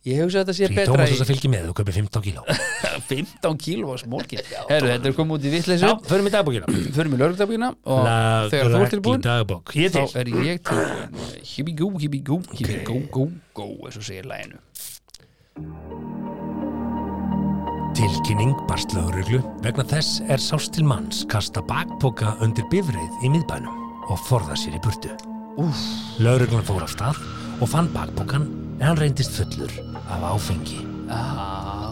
Ég hugsa að þetta sé betra
Tómas
í
þess að fylgi með, þú kaupir 15 kíló. [LAUGHS]
15 kíló smólgeti Herru, þetta er komið út í vitleysu.
Já, förum í dagbókina. [CLEARS THROAT]
Förum í lögregdabíkina og þegar þú ert tilbúin
dagbók. Ég
þá
er til.
Er ég tilbúin Hibbi gú, hibbi gú, hibbi gú, gú, gú eins og segir læginu
Tilkynning barst lögreglu. Vegna þess er sást til manns kasta bakpoka undir bifreið í miðbænum og forða sér í burtu. Lögreglan fór af stað og fann bakpokan en hann reyndist fullur af áfengi.
Ah,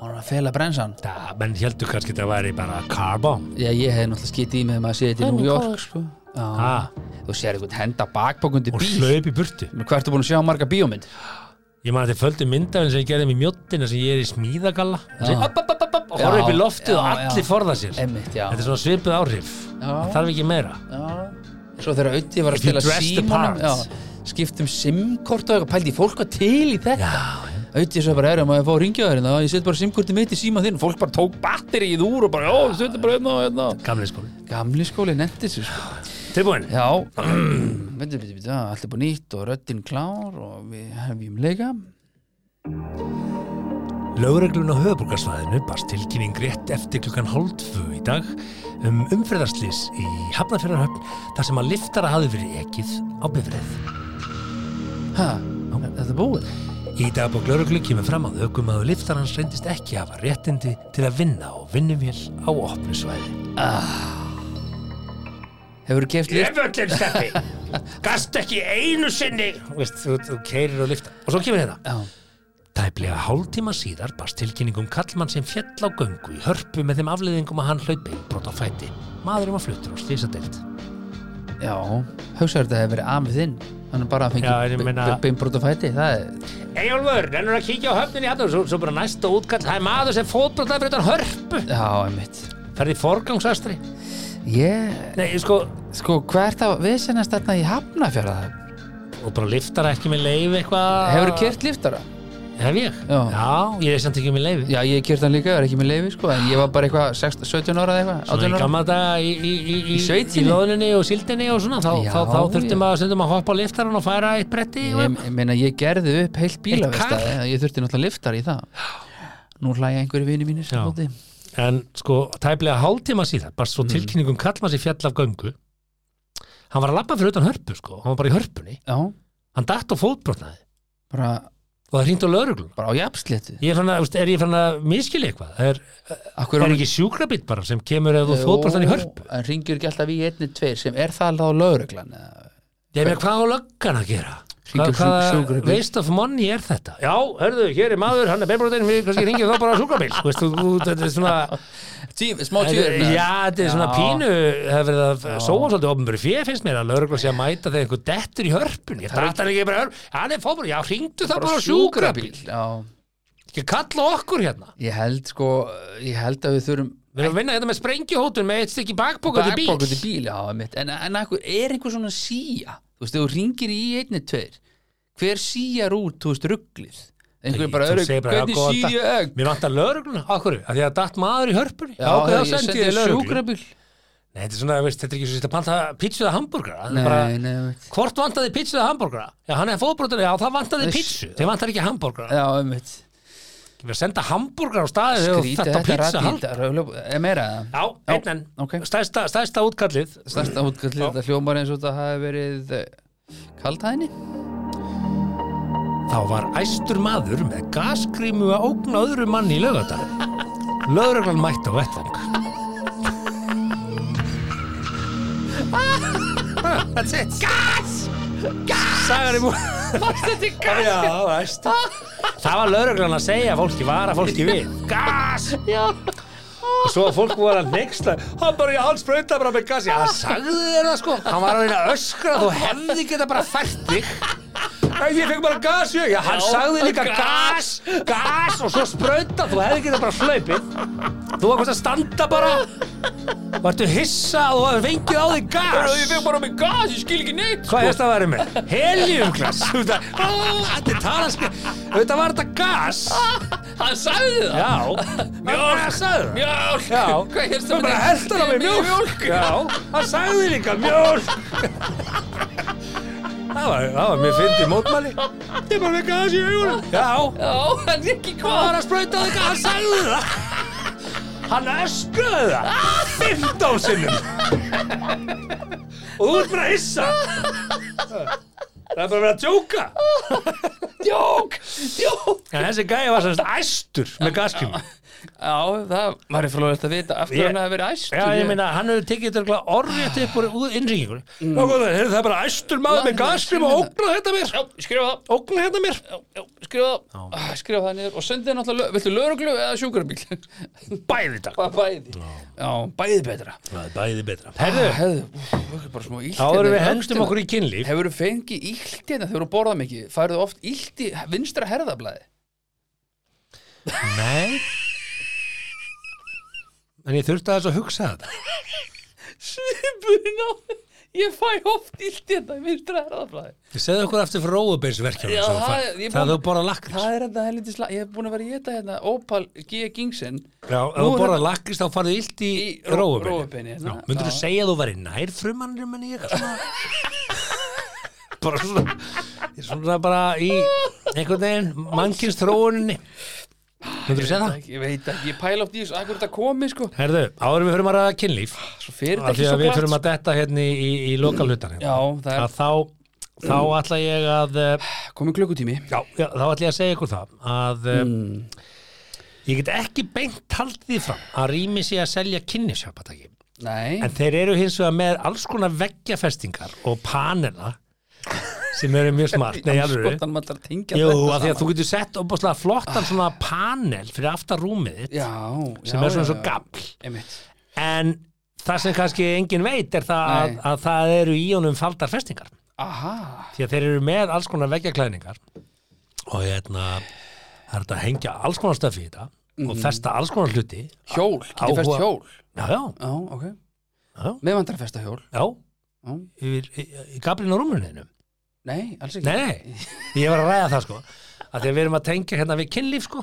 Hún er að fela brensan
Það, menn heldur kannski að það væri bara carbon.
Já, ég hef náttúrulega skitið í mig þegar maður sé þetta í New York sko. Já,
Ah,
Þú sér eitthvað henda bakbókundi
og
bíl
hlaup í burtu.
Men Hvað ertu búin að sjá marga bíómynd?
Ég man að þið földu myndafinn sem ég gerði mér mjóttina sem ég er í smíðagalla og
Já.
upp, og í
Já,
loftið og
já,
allir
já.
forða sér.
Emmitt, já,
Þetta er svona svipuð áhrif.
Já.
Það þarf ekki meira.
já. Svo þegar Auði var að spila símanum skiptum simkort og eitthvað. Pældi fólk var til í þetta?
Já,
Auði svo bara er að maður fá að ringja þér hérna, ég set bara simkortið mitt í síma þinn. Fólk bara tók batterið úr og bara, já, setja bara hérna og hérna.
Gamli skóli.
Gamli skóli nefndi þessu sko.
Tilbúin.
Já, [CLEARS THROAT] veitum, veitum, veitum, allt er búin nýtt og röddinn klár og við hefjum leika.
Lögreglun á höfuborgarsvæðinu barst tilkynning rétt eftir klukkan hálftvö í dag um umferðarslis í Hafnarfjörðarhöfn þar sem að liftara hafi verið ekið á bifreið.
Hæ, er þetta búið?
Í dagbók lögreglu kemur fram að aukum að liftarans reyndist ekki hafa réttindi til að vinna á vinnuvél á opnu svæði.
Hefur þú keft lift?
Jöfullin steppi, gast ekki einu sinni, Vist, þú, þú keirir og liftar. Og svo kemur hérna.
Já,
Tæplega hálftíma síðar barst tilkynningum kallmann sem fjall á göngu í hörpu með þeim afleiðingum að hann hlaup beinbrot á fæti. Maðurinn var fluttur á slísadeild.
Já, hugsaður þetta hefur verið afið þinn Hann er bara að
meina-
beinbrót á fæti Það
Eyjólfur, rennur að kíkja á höfninni hérna og svo, svo bara næsta útkall, það er maður sem fótbrotnaði fyrir hörpu.
já, einmitt
Ferði forgangsastri.
Ég,
Nei, sko,
sko, hvað er það viðsennast þarna í Hafnafjörða?
og bara liftar ekki með leif eitthvað.
Hefur þú kert liftara?
Hef ég?
Já.
ég er samt ekki með leifi.
Já, ég kert hann líka, er ekki með leifi, sko En ég var bara eitthvað 16, 17 ára eða eitthvað
Svona í
18 ára
gamla daga í, í, í, í,
Í sveitinni?
í loðninni og síldinni og svona, þá,
Já,
þá, þá þurfti
já.
maður stundum að hoppa á liftaran og færa eitt bretti og
Ég, ég meina, ég gerði upp heilt bílavestæði
kar?
Ég þurfti náttúrulega liftar í það Nú hlæja einhverju vini mínir
Já.
móti.
En sko, tæplega hálftíma síðan bara svo tilkynningum kallmann sér fjall af göngu Hann var að labba fyrir utan hörpu sko Hann var bara í hörpunni
Já,
Hann datt og fótbrotnaði
bara,
Og það hringt á lögreglun
bara á jafnsléttu
Ég fann að, er ég fann að miskili eitthvað Er, er ekki sjúkrabítt bara sem kemur ef þú fótbrotnaði í hörpu
En ringir ekki alltaf í einni tveir sem er það þá lögreglan eða?
Ég meina, hvað á löggan að gera? Waste of money er þetta? Já, hörðu, hér er maður, hann er beinbrotin við kannski ringið þá bara á sjúkrabíl. Veist, þú, þú, þetta er svona
Tí, Smá tjör
Já, þetta er svona
Já.
pínu það er verið að sóa svolítið ofnböru fyrir finnst mér að lögregla sé að mæta þegar einhver dettur í hörpun. Ég dætt hann ekki bara í hörpun, hann er fótból já, hringdu það bara á sjúkrabíl.
Já,
ekki kalla okkur hérna.
Ég held sko Ég held að við þurfum
við erum að vinna þetta með sprengjuhótun með eitt stykki bakbóka til bíl
bakbókandi bíl já, mitt. en, en akkur, er einhver svona síja þú veist, þú ringir í einni tveir hver síjar út, þú veist, rugglið? Einhver
Þú
bara, öru, hvernig síja egg?
Mér vantar lögregluna, okkur, að því að datt maður í hörpunni
já, ég
að sendi þið lögreglu
sjúkrabíl.
Nei, þetta er svona, veist, þetta er ekki svo sýtt að panta pítsu eða hambúrgara Það er bara,
nei, nei, veit.
hvort vantaði pítsu eða hambúrgara já, hann er fótbrotin, já, það vantaði
Nei,
pítsu þeir vantar ekki hambúrgara
já, einmitt
við erum að senda hambúrgara á staði
skrítið
þetta
rætt er meira það?
Já, einn enn,
ok.
stærsta, stærsta útkallið.
Stærsta útkallið, þetta hljómar eins og þetta hafi verið kaldhæðinni
Þá var æstur maður með gaskrímu að ógna öðru manni í laugadalum Lögreglan mætti á vettvang. [LAUGHS] That's it. Gas! Sagan er búin þetta í gas? Já, æstur Það var lögreglan að segja fólki, vara fólki við. Gas! Já. Og svo að fólk voru að nexta Hann bara, já, hann sprauta bara með gas. Já, hann sagði þér það sko. Hann var að reyna að öskra. Þú hefði geta bara fært þig Æ, Ég fekk bara gas, já, já, hann sagði líka gas, gas og svo sprauta, þú hefði getað bara hlaupið. Þú var hvort að standa bara, vartu hissa og þú hefði fengið á þig gas.
ég fekk bara með gas, ég skil ekki neitt
Hvað er þetta að vera með? Heliumglas. [LAUGHS] Þú veit að- Á, Þetta er talanskri Þetta var þetta gas. [LAUGHS]
Hann sagði það?
Já, [LAUGHS] mjólk. Hann sagði það.
Mjólk.
Já.
Hvað hérstu
Það bara heldur hann með mjólk? Já, hann sagði líka mjólk Það var, það var mér fyndið mótmæli. Ég bara með gas í augunum Já,
Já, er ekki
hvað var að sprauta þig? Hann sagði það? Hann öskraði það. 15 sinnum. Og þú ert bara að hissa. Það er bara að vera að djóka.
Jók Jók
En þessi gæði var semst æstur með gaskjum
Já, það var ég frólægt að vita
Ég-
hann hafi verið æstur
Já, ég meina, hann hefur tekið þetta orðrétt upp úr innringingunni mm. það er bara æstur maður með gaskjum og ógna þetta mér.
Já, skrifa það.
Ógna þetta mér.
Já, já, skrifa það. Ah, Skrifa það niður og sendið náttúrulega Viltu lögreglu eða sjúkrabíl?
Bæði takk.
Bæði. Já, bæði betra.
Það bæði betra. Herðu,
bara smá illt
áður
hérna
við
öxlina.
okkur í kynlíf.
Hefur þú fengið illt hérna þegar þú borðað mikið? Færðu oft illt í vinstra herðablaði?
Nei En ég þurfti aðeins að hugsa þetta. [LAUGHS]
Svipurinn á Ég fæ oft illt hérna í vinstra herðablaði
Ég segði okkur eftir fyrir róubeinsverkjum
Já, það er- ég er
Það
búin-
þú borðað lakrís.
Það er þetta helviti slag Ég hef búin að vera í þetta hérna Opal G. Gingsen
Já, ef
Nú
þú
er
borðað lakrís þá farið illt í,
Í ró-
róubeini
rófubeini, hérna.
Myndur þú
Já.
segja að þú væri nær frumannir en ég svona? [LAUGHS] Bara svona svona bara í einhvern veginn mannkins þróuninni Þú segja það?
Ég veit ekki, ég pæla oft í þessu Akkur þetta komi sko?
Herðu, áður við fyrir að ræða kynlíf
Svo fyrir þetta ekki svo
að við
glatt
fyrir að detta hérna í, í, lokalhutan
Já, það er
að þá, þá ætla ég að eh,
komið klukkutími.
Já, já, þá ætla ég að segja ykkur það að mm. ég get ekki beint haldið því fram að rými sé að selja kynnisjöpataki
Nei,
en þeir eru hins vegar með alls konar veggjafestingar og panela sem eru mjög smart Nei, alveg þú getur sett opaslega flottan svona panel fyrir aftar rúmið þitt
Já,
sem
já,
er svona svo
Einmitt.
En það sem kannski engin veit er það að, að það eru í honum faldar festingar.
Aha,
því að þeir eru með alls konar veggjaklæðningar og hérna það er að hengja alls konar stöfi í þetta og festa alls konar hluti.
Hjól, getur fest hjól?
Já, já,
Já, ok.
Já,
Með vantar að festa hjól.
Já.
Já.
yfir, í, í gablinu á rúmuninu
Nei, alls ekki.
Nei, ég var að ræða það sko. Að því að við erum að tengja hérna við kynlíf sko.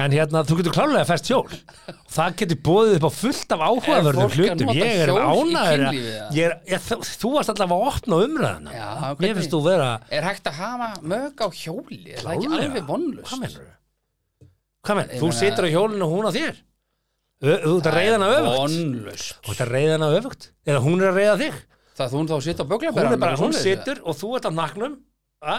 En hérna þú getur klálega fest hjól. Það getur bóðið upp á fullt af áhugaverðum
að
hlutum. ég er ánæður er, þú, þú varst allavega að opna umræðina
Já,
mér finnst þú vera
Er hægt að hafa mög á hjóli? Er það ekki alveg vonlust?
Hvað mennur? Þú
meina-
situr á hjólinu og hún á þér? Þú ert að reyða hana öfugt? Þú ert að reyða hana öfugt? Eða hún er að reyða þig
Það þú þá sitt á
Hún
böglaberanum
er bara, hún situr og þú ert á naknum a,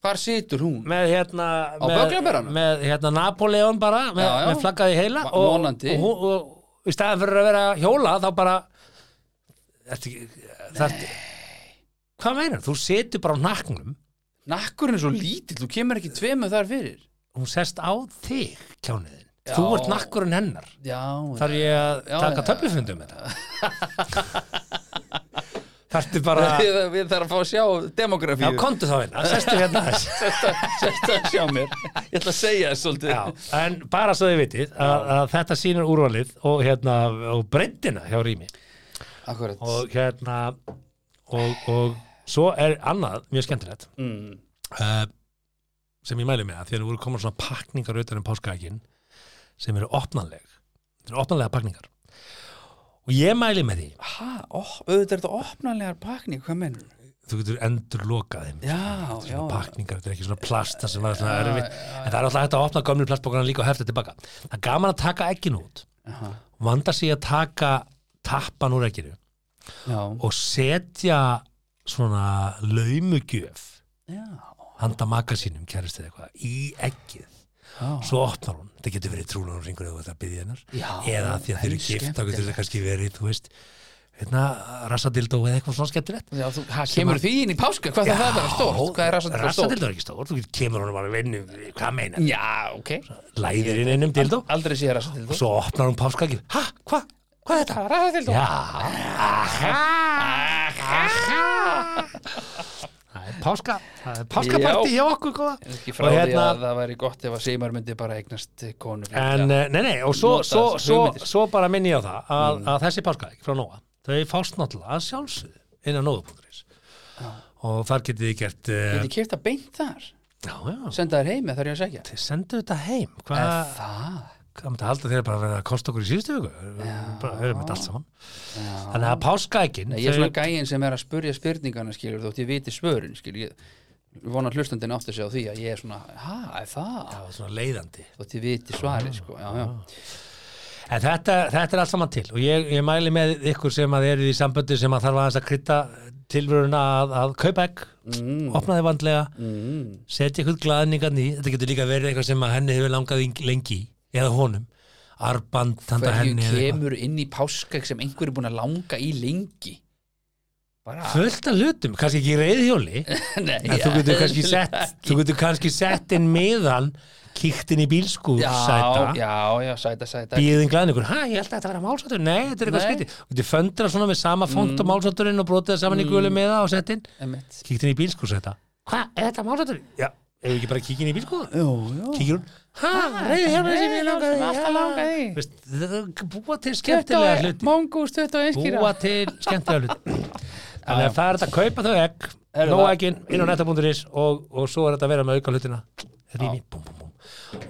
Hvar situr hún?
með hérna
Á
með,
bögglaberanum?
með hérna Napoleon bara með,
Já, já.
með flaggaði heila
Va-
og, og, hún- og í staðan fyrir að vera hjóla þá bara þarftu Hvað meinar? Þú situr bara á naknum
Nakkurinn er svo lítill, þú kemur ekki tveimur þar fyrir
hún sest á þig kjániðin
Já.
Þú ert nakkurinn hennar
Já,
Þarf ég að taka töflufundum þetta? [LAUGHS] Þarftu bara
Við, við þarfum að fá að sjá demografíu.
Já, komdu þá inn, sestu hérna.
Sérst [LAUGHS] að sjá mér. Ég ætla að segja þess svolítið.
Já, en bara svo þið vitið að, að þetta sýnir úrvalið og hérna og breyndina hjá Rými.
Akkurat.
Og hérna og, og svo er annað mjög skemmtilegt
mm.
uh, sem ég mæli með að því að nú voru komin svona pakningar utan um páskaækin sem eru opnanleg. Þetta eru opnanlega pakningar og ég mæli með því.
Hæ, auðvitað er þetta opnanlegar pakning, hvað mennur?
þú getur endur lokað þeim
Já, já
svona pakningar, þetta er ekki svona plasta sem var svona
Já,
erfitt, en það er alltaf hægt að opna gömlu plastbókana líka og hefta tilbaka. Það er gaman að taka ekkin út.
Aha,
vanda sig að taka tappan úr ekkinu og setja svona laumugjöf handa maka sínum kærist eða eitthvað í ekkið. Svo opnar hún, það getur verið trúlan og ringur eða það byggði hennar.
Já,
eða því að þeir eru gift, þá getur það kannski verið þú veist, hérna rassadildó eða eitthvað svona skemmtilegt.
Já, þú, kemur því inn í páska, hvað það það vera stórt? Hvað er rassadildó stórt?
rassadildó er ekki stór, þú kemur honum bara vinnu, hvað meina
Já, ok.
Læðir inn einum dildó
Aldrei sé rassadildó
svo opnar hún páskakið, ha, hvað, hvað er þetta?
Rassadildó
Já, páska það er páskapartí hjá okkur góða.
Ekki frá
Og
því
hérna-
að það væri gott ef að Seymar myndi bara eignast konu
En, eh, nei, nei, og svo, svo, svo, svo bara minni ég á það að, að þessi páskaæk frá Nóa, þau fást náttúrulega sjálfsögðu innan nóðu.is og þar getið þið gert uh,
Getið kert að beint þar?
Já, já,
Senda þær heim eða þarf ég að segja?
Þið sendu þetta heim
Er
Hvað,
það?
Hvað myndi halda þeir bara að vera að kosta okkur í síðustu viku. Bara höfum þetta allt saman. Þannig að páskaækin
ég er svona gæinn sem er að spurja spurningana skilur þótt ég viti svörin skilur ég, ég vona að hlustandinn átti sig á því að ég er svona, ha, er það?
Já, svona leiðandi.
Þótt ég viti svari, sko, já, já.
En þetta, þetta er allt saman til. Og ég, ég mæli með ykkur sem að eru í samböndu sem að þarf að krytta tilvöruna að, að kaupa egg.
Mm,
opnaði vandlega,
mm,
setja ykkur glaðningan í, þetta getur líka verið eitthvað sem að henni hefur langað lengi í, eða honum arband, handa
Hverju
henni eitthvað.
kemur inn í páskaegg sem einhver er búin að langa í lengi? Bara,
fullt af hlutum, kannski ekki reyðhjóli [LAUGHS]
nei,
en þú getur kannski
eðlilega
sett þú getur kannski sett inn miðan kíkt inn í bílskúr
Já,
sæta
já, já, sæta, sæta
býðin glaðningur, hæ, ég held að þetta vera málsáttur nei, þetta er eitthvað skrítið, þú getur föndra svona með sama font
Mm.
og málsátturinn og brotið það saman í gulu miða og sett inn,
Einmitt.
kíkt inn í bílskúr sæta hvað, er þetta málsátturinn? já, ef við ekki bara kíkja inn í
jú
kíkir hún, hæ, reyðhjóli sem ég langaði. í,
alltaf
já."
langaði í.
Veist, þetta er búa til skemmtilega hluti.
Mongus 21 skýra
búa til [LAUGHS] skemmtilega hluti. Þannig að það er þetta að kaupa þau egg eggin inn á netta.is og, og svo er þetta að vera með auka hlutina. Rými, búm, búm, búm.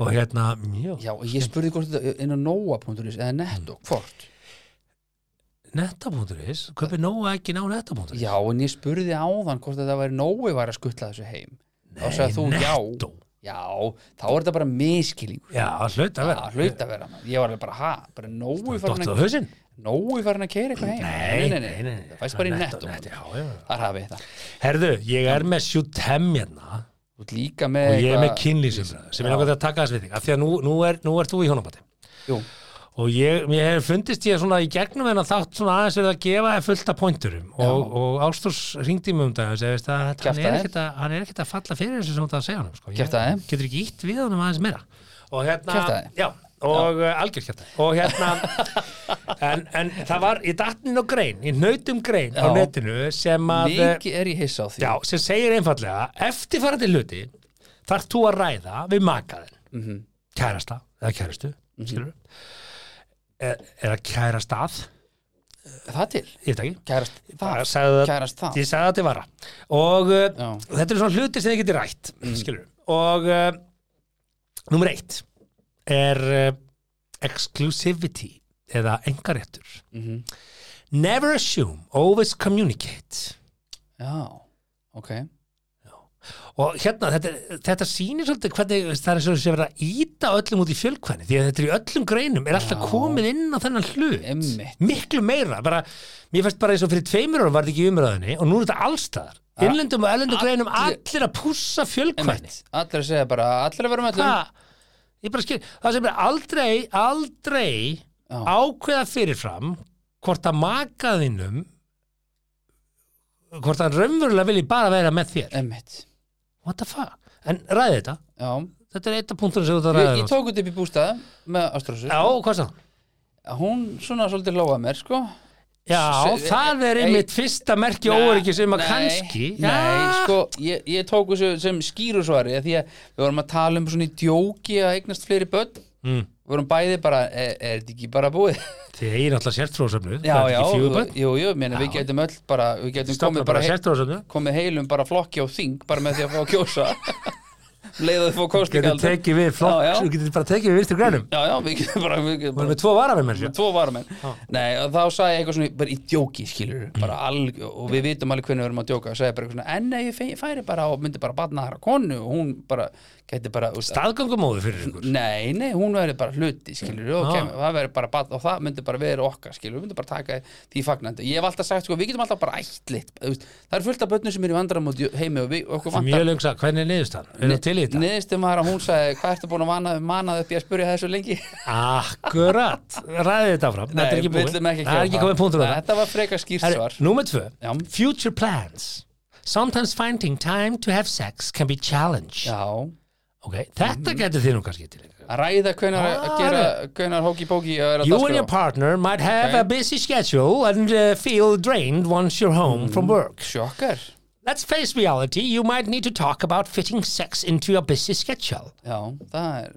Og hérna, mjög,
Já, ég spurði hvort þetta inn á Nóa.is eða Netto, hvort?
Netta.is kaupið nóg eggin á netta.is
Já, en ég spurði áðan hvort þetta væri Nói var að skuttla þessu heim Þá sagði þú
Netto.
já Já, þá er þetta bara miskilíkur
já, hlaut að vera
Já, hlaut að vera maður. Ég var alveg bara, ha, bara
hausinn?
Nói farin að keira eitthvað heim
Nei, nei, nei, nei.
Það fæst bara í Netto
Netto, já, já.
Þar hafið það
Herðu, ég er með sjútem hérna og ég er með kynlýsum sem er náttúrulega að taka þess við þig af því að nú, nú, er, nú er þú í hjónabati
Jú,
og ég, mér hef fundist ég svona í gegnum en þátt svona aðeins verið að gefa fullt af pointurum. Og, og Ástúrs ringdi mig um það og segist að hann er, að, hann er ekkert að falla fyrir þessu sem ert að segja hann sko. Ég-
Kjaftaði.
getur ekki ítt við honum aðeins meira. Og hérna já, og uh, algjör kjaftaði og hérna [LAUGHS] en, en það var í datnin og grein í nautum grein á
Já.
netinu sem að eh,
mikið er ég hissa á því.
Já, sem segir einfallega eftirfarandi hluti þarf þú að ræða við makaðin
Mhm.
kærasta eða kærastu mm er, er að kærast að?
Það til,
ég veit ekki.
Kærast það?
sagði
Kærast það?
Ég sagði það til vara. Og uh.
Mm.
þetta er svona hluti sem þið getur rætt skilur og uh, nummer eitt er uh, exclusivity eða engaréttur
Mhm.
never assume, always communicate.
Já, ok
og hérna, þetta, þetta sýnir svolítið hvernig það er svo sem verið að íta öllum út í fjölkvæni því að þetta er í öllum greinum er alltaf
Já.
komið inn á þennan hlut
Einmitt.
miklu meira, bara, mér fannst bara eins og fyrir tveimur árum var þetta ekki í umræðinni og nú er þetta allstaðar, innlendum og ellendum greinum
Allir-
allir að pússa fjölkvæni
Einmitt. Allir að segja bara, allir að vera með öllum
Ha, ég bara skil, það sem er aldrei aldrei
Já.
ákveða fyrirfram hvort að makaðinum hvort að raunverulega vilji bara vera með þér
Einmitt
what the fuck, en ræði þetta.
Já,
þetta er eitt af punktunum sem þú ert að
ég,
ræða
ég tók þetta upp í bústað með Ástrósu
já, hvað sá?
Hún svona svolítið lóða mér, sko.
Já,
S-
það er
ei-
einmitt fyrsta merki óöryggi sem að kannski
Nei,
já,
sko, ég, ég tók þessu sem skýrusvari Því að við vorum að tala um svona í djóki að eignast fleiri börn.
Mm.
Við vorum bæði bara, er, er þetta ekki bara búið? [LAUGHS]
þið eigin alltaf sértróðsöfnu
Já, já, jú, jú, meni, við getum öll bara Við getum komið
bara
bara, hei,
sértróðsöfnu
komið heilum bara flokki á þing Bara með því að fá að kjósa. [LAUGHS] Leiða þið fá
getur
kostingaldur
tekið við flokk,
Já, já.
þú getur bara tekið við vinstri grænum.
Já, já, við getum bara, við getum bara
með tvo varafinn með
Tvo varamenn. Nei, og þá sagði ég eitthvað svona, bara í djóki skilur bara alg, og við vitum alveg hvernig við erum að djóka. Og sagði bara eitthvað svona, en nei, ég færi bara og myndi bara batna þar konu og hún bara bara, úst,
staðgöngumóðu fyrir ykkur?
Nei, nei, hún verði bara hluti skilur og, kem, það verði bara og það myndi bara vera okkar skilur, við myndi bara taka því fagnandi. Ég hef alltaf sagt, sko, við getum alltaf bara ætlit það er fullt af börnum sem er í vandram heimi og við, okkur
Það er mjög löngsa, hvernig er niðurstaðan? Er það til í þetta?
Niðurstum var að hún sagði, hvað ertu búin að manað, upp í að spurja þessu lengi?
Akkurat, ræði þetta fram Þetta er ekki það er það.
Þetta. Var frekar skýrt svar.
Númer tvö, future plans. Sometimes finding time to have sex can be challenge.
Já,
Ok, þetta getur þið nú kannski til
að ræða að
Ah,
gera hvenar hóki-póki að vera
You and your partner might have
Okay.
a busy schedule and uh, feel drained once you're home from
Mm.
work.
Sjokkar
Let's face reality, you might need to talk about fitting sex into your busy schedule.
Já, það er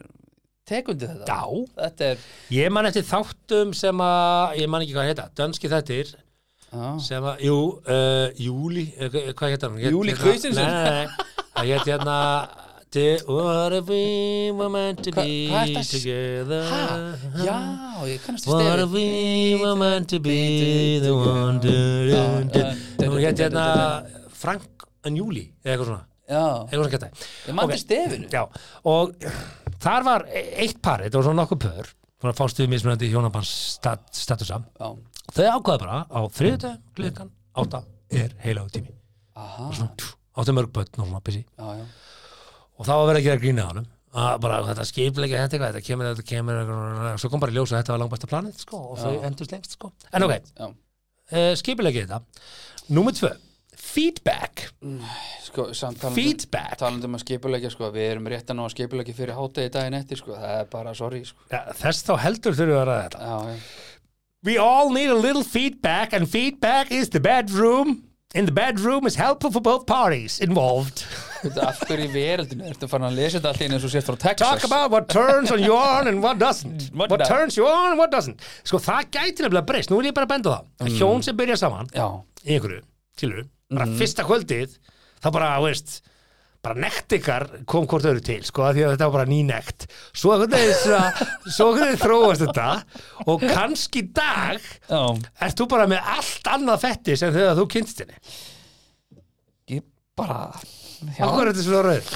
tekundi þetta.
Já,
Þetta er,
ég man eftir þáttum sem að, ég man ekki hvað heita, dönski þettir
já,
sem að, jú, uh, Júli eh, hvað hétt hann?
Júlí
hérna- nei, það hétt hérna What if we were meant to
Hva-
be
er
together.
Já, ég kannast
What if
stefið
we were meant to be the one. Nú hétt hérna Frank and Julie eða eitthvað svona.
Ég mandi stefinu.
Og þar var e- eitt par, þetta var svona nokkuð pör svona fástuðu mismunandi hjónabans stat, statusa
Já,
þau ákvaða bara á þriðudag klukkan átta er heilagu tími.
Aha,
svona, tjú, áttu mörg börn og svona pissi
já, já
og þá var verið að gera grína á hann bara þetta skipleika þetta eitthvað, þetta kemur, þetta kemur svo kom bara í ljós að þetta var langbæsta planið sko, og þau
Já.
endust lengst sko. en ok, uh, skipleikið þetta Númer tvö, feedback
sko, samt
feedback
talandi um að skipulegja, sko, við erum rétt að ná að skipulegja fyrir hátegi daginn eftir, sko, það er bara sorry, sko
ja, þess þá heldur þurfum við að ræða þetta
Já, já,
We all need a little feedback, and feedback is the bedroom. In the bedroom is helpful for both parties involved.
Veitu, af hverju í veröldinu ertu farin að lesa þetta allt einu eins og sért frá Texas
Talk about what turns on you on and what doesn't. [LAUGHS]
What
What, turns you on and what doesn't. Sko, það gæti nefnilega breyst. Nú er ég bara að benda það. Mm. Hjón sem byrja saman
Já,
í einhverju, skilur, bara fyrsta kvöldið, þá bara, veist, bara nekt ykkar kom hvort öðru til, sko, því að þetta var bara ný nekt. Svo [LAUGHS] veginn þróast þetta og kannski dag
já,
Ert þú bara með allt annað fetti sem þegar þú kynst henni?
ég bara
Akkur er þetta svona rauð?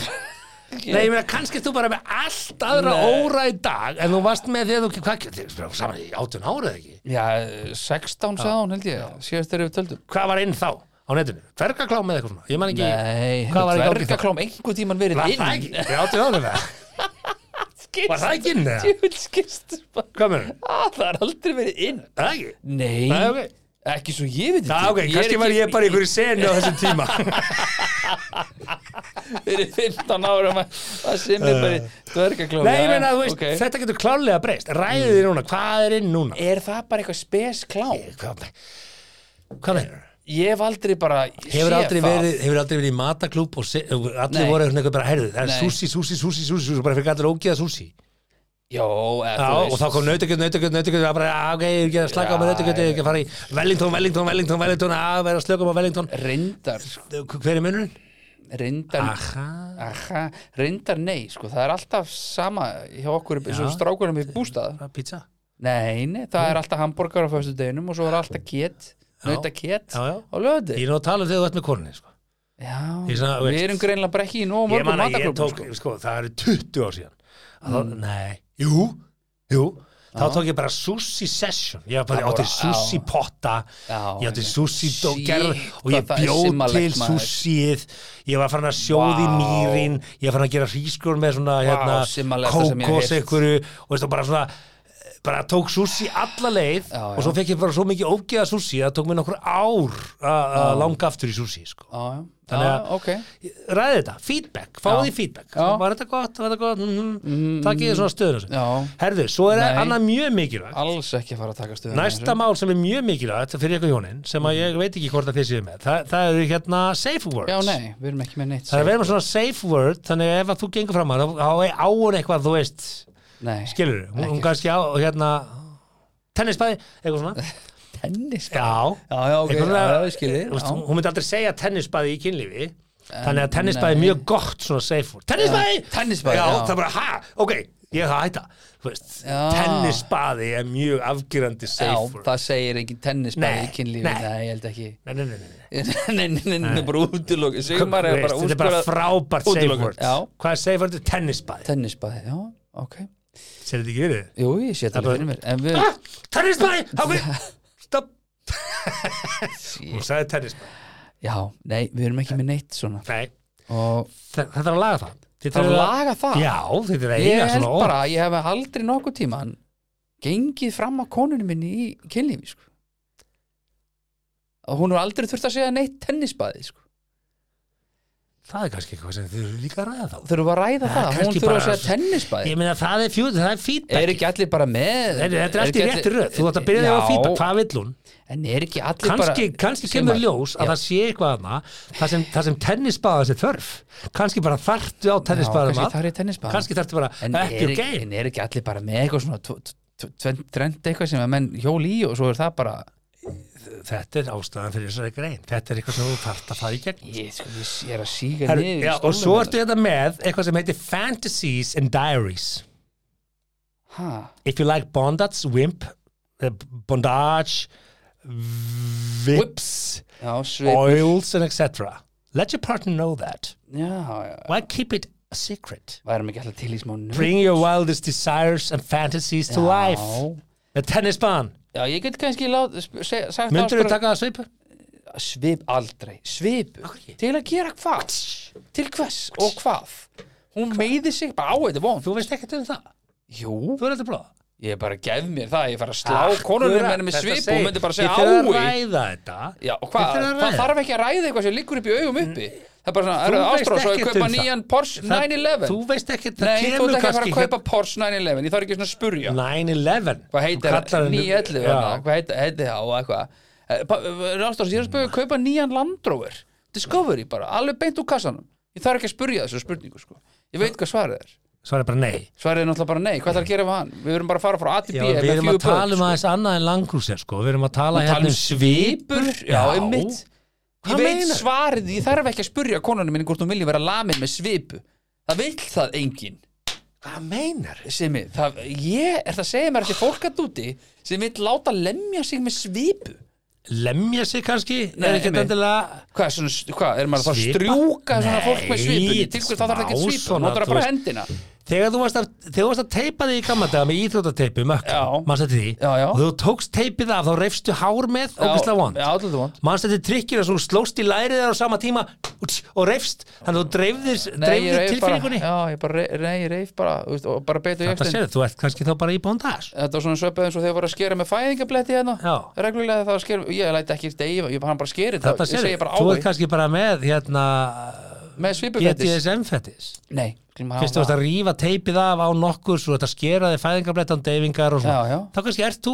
Nei, ég meina, kannski þú bara með allt aðra
Nei.
óra í dag en þú varst með þegar þú, hvað, þið spyrir saman í átjón árið ekki?
já 16 sagði hún held ég, síðast þegar við töldum
Hvað var inn þá á netinu? Tvergaklám með eitthvað svona? Ég man ekki,
Nei,
Hvað var í gangi þá?
dvergaklám einhver tíman verið
var
inn
það ekki? Í átjón árið það? Var það ekki inn eða?
Skist
Hvað með það?
Ah, Það er aldrei verið inn
Það ekki?
Nei,
Það er ok.
ekki svo ég veit
Það ok, kannski var ég bara í einhverju senu á þessum [LAUGHS] tíma.
Fyrir 15 árum að sem er bara dvergaklám
Nei, ég meina, þú veist,
ok.
þetta getur klálega breyst. Ræðið þið núna, hvað er inn núna?
Er það bara eitthvað spes klám?
Hvað, hvað meinar
Ég hef aldrei bara
hefur aldrei,
það.
verið, hefur aldrei verið í mataklúb og se, allir
Nei.
voru eitthvað bara herðu, það er sushi, sushi, sushi, sushi, sushi bara fyrir allir ógeða sushi Já, og þá kom nautakjöt, nautakjöt, nautakjöt það bara, "Ah, ok, ég er ekki að slaka á með
Já,
nautakjöt ég er ekki að fara í Wellington, Wellington, Wellington, Wellington að vera að slöka á Wellington.
Reyndar,
hver er munurinn?
reyndar
Aha,
Aha, reyndar nei, sko, það er alltaf sama hjá okkur eins og strákurum í bústað.
Pizza?
Nei, nei, það er alltaf hambúrgar á föstu deginum og svo er alltaf kett,
Já.
nauta kett
Já, já.
á löði
Ég er nú að tala um þegar þú ert með konunni sko.
Já,
svona,
við erum greinlega bara ekki í nóg mörgum
man að ég
mataklubum
tók, það eru 20 ár síðan. Nei, jú, jú. Þá tók ég bara sushi session. Ég bara, átti sushi
já.
potta.
Já,
Ég átti sushi og
Shit,
gerð Og ég bjóð til sushið. Ég var farin að sjóði
Vá.
mýrin. Ég var farin að gera hrískur með svona hérna,
ég hef
Kókos einhverju. Og veist, bara svona bara tók sushi alla leið
Já,
og svo fekk ég bara svo mikið ógeða sushi að tók mér nokkur ár að langa aftur í sushi sko.
Já, já,
Þannig að-
ok.
ræði þetta, feedback, því feedback. Var þetta gott, var þetta gott? Mm -hmm. takkið þið svona stöður herðu, svo er
Nei.
annað mjög mikilvægt.
Alls ekki að fara að taka stöðum
næsta mál sem er mjög mikilvægt fyrir ykkur hjónin sem að ég veit ekki hvort að þið séu með það, það eru hérna safe words.
Já, nei, við erum ekki með neitt
það er vera með svona safe word þannig að ef að þú gengur fram að þá er á hún eitthvað, þú veist. Skilur, hún, kannski á hérna tennisbæði, eitthvað svona [LAUGHS]
tennis
já,
Já, já, ok, já, já,
veist, hún myndi aldrei segja tennisbæði í kynlífi. Þannig að
En,
tennisbæði er mjög gott svona safe word. Tennisbæði!
Já, tennisbæði,
já,
já.
það er bara, ha, ok, ég það að hætta.
Já.
tennisbæði er mjög afgerandi
Já,
safe word.
það segir ekki tennisbæði í kynlífi
nei.
Ég held ekki.
Nei, nei, nei,
Sigmar er bara
Veist, þetta er bara frábært safe word.
Já.
hvað er safe word? tennisbæði.
Tennisbæði, já, ok.
Sér þetta ekki verið?
Jú, ég sé þetta
Það er [LAUGHS] hún sagði tennisbæði
já, nei, við erum ekki með neitt svona
nei,
Og
þe- þetta er að laga það
það er að laga það
já, þetta er að eiga svona orð.
bara ég hef aldrei nokkuð tíman gengið fram á konunni minni í kynlífi sko. og hún hefur aldrei þurft að segja neitt tennisbæði sko.
Það er kannski eitthvað sem þið eru líka að ræða þá.
Þurfum við að ræða
Ja,
það, hún
kannski bara-
að segja tennisbæði
Ég meina það er fjúð, það er feedback.
Er ekki allir bara með?
Þetta þetta er allt í
ekki
rétti röð, þú ætti að byrja þig á feedback, hvað vill hún?
en er ekki allir
Kanski,
bara
kannski
sem
kemur ljós að
Já.
það sé eitthvað aðna það sem, það sem tennisbaða sér þörf. Kannski bara þarftu á
Já,
tennisbaðum
kannski
að
þar er tennisbæði
kannski þarftu bara ekki
er,
ok.
en er ekki allir bara með eitthvað svona trend eitthvað sem að menn hjól í og svo er það bara
þetta er ástæðan fyrir þessari grein. Þetta er eitthvað sem þú þarft að fara í gegn
Ég, sko, ég, er að síga
Her,
niður
já, og svo
hérna.
ertu þetta með eitthvað sem heitir Fantasies and Diaries.
Ha,
If you like bondage, wimp uh, bondage whips,
Já,
oils and etc let your partner know that.
Já, já,
why keep it a secret? Bring your wildest desires and fantasies to life. Með tennisbann
Já, ég get kannski lát, seg, sagt
myndur þú taka það svipu?
Svip aldrei, svipu.
Af hverju? Ekki?
Til að gera hvað? Til hvers? Og hvað? Hún meiði sig bara á þetta von.
Þú veist ekkert um það?
Jú,
þú er eitthvað blóða
ég er bara að gef mér það Ég fara að slá konunum henni með svipu og myndi bara að segja
ég fyrir að
ái.
ræða þetta.
Já, og hvað?
Er
Það þarf ekki að ræða eitthvað sem liggur upp í augum uppi Það er bara svona,
Þú veist
ástrás og ég kaupa
um
nýjan Porsche
Það-
911
þú veist ekkert, það
Nei, þú
kemur
ert ekki að fara
kannski
að kaupa Porsche 911 Ég þarf ekki svona að spurja
9-11
Hvað heitir
Þú
það?
henni-
911
Já.
hana? Hvað heitir það og eitthvað Rástars, ég er að spurja að kaupa nýjan Land Rover Discovery bara, alveg beint úr kassanum Ég þarf ekki að spurja þessu spurningu sko. Ég veit hvað svarið er
Svarið er bara nei
Svarið er náttúrulega bara nei, hvað þarf að gera við hann? Við verum bara að fara frá A til
Já, við erum að tala um
sko.
aðeins annað en langrúsir sko. Við erum að tala
Og
hérna um
um svipur Já,
Já.
einmitt Ég veit
meinar?
svarið, ég þarf ekki að spurja konunum minni hvort hún vilji vera lamin með svipu Það vill það enginn
Hvað meinar?
Simi, það, ég er það að segja mér að þetta er fólk að úti sem vill láta lemja sig með svipu
Lemja sig kannski?
Nei,
er ekki
einmitt.
endilega
Hvað, svona, hvað, er maður að fara að
Svipa?
strjúka svona fólk með
Nei,
svipunni? Til hvers þá þarf það ekki
smá
svipu,
svona,
notar það
þú
bara
veist.
hendina
Þegar þú varst að, þú að teipa þig í gamla daga með íþrótateipi mökka,
Já.
mannst þetta því?
Já, já.
og þú tókst teipið af þá reyfstu hár með
Já, alltaf vond.
mannst þetta trikkir að þú slóst í lærið þar á sama tíma og reyfst þannig að þú dreifðir, dreifðir
reif bara,
tilfinningunni?
Já, ég bara, nei, ég reif bara, þú veist, og bara
Þetta sér, þú ert kannski þá bara í bóndage
Þetta var svona söpöð eins og þegar voru að skera með fæðingabletti hérna. Reglulega það sker, ég læti ekki ég bara, bara
Þetta
ég
sér,
segi bara
þú ert kannski bara með hérna
Með svipufettis
GTSM-fettis
Nei, að
Fyrst þú ert að rífa teipið af á nokkur svo þetta skera þig fæðingarblettan deyfingar og svona. Þá kannski ert þú,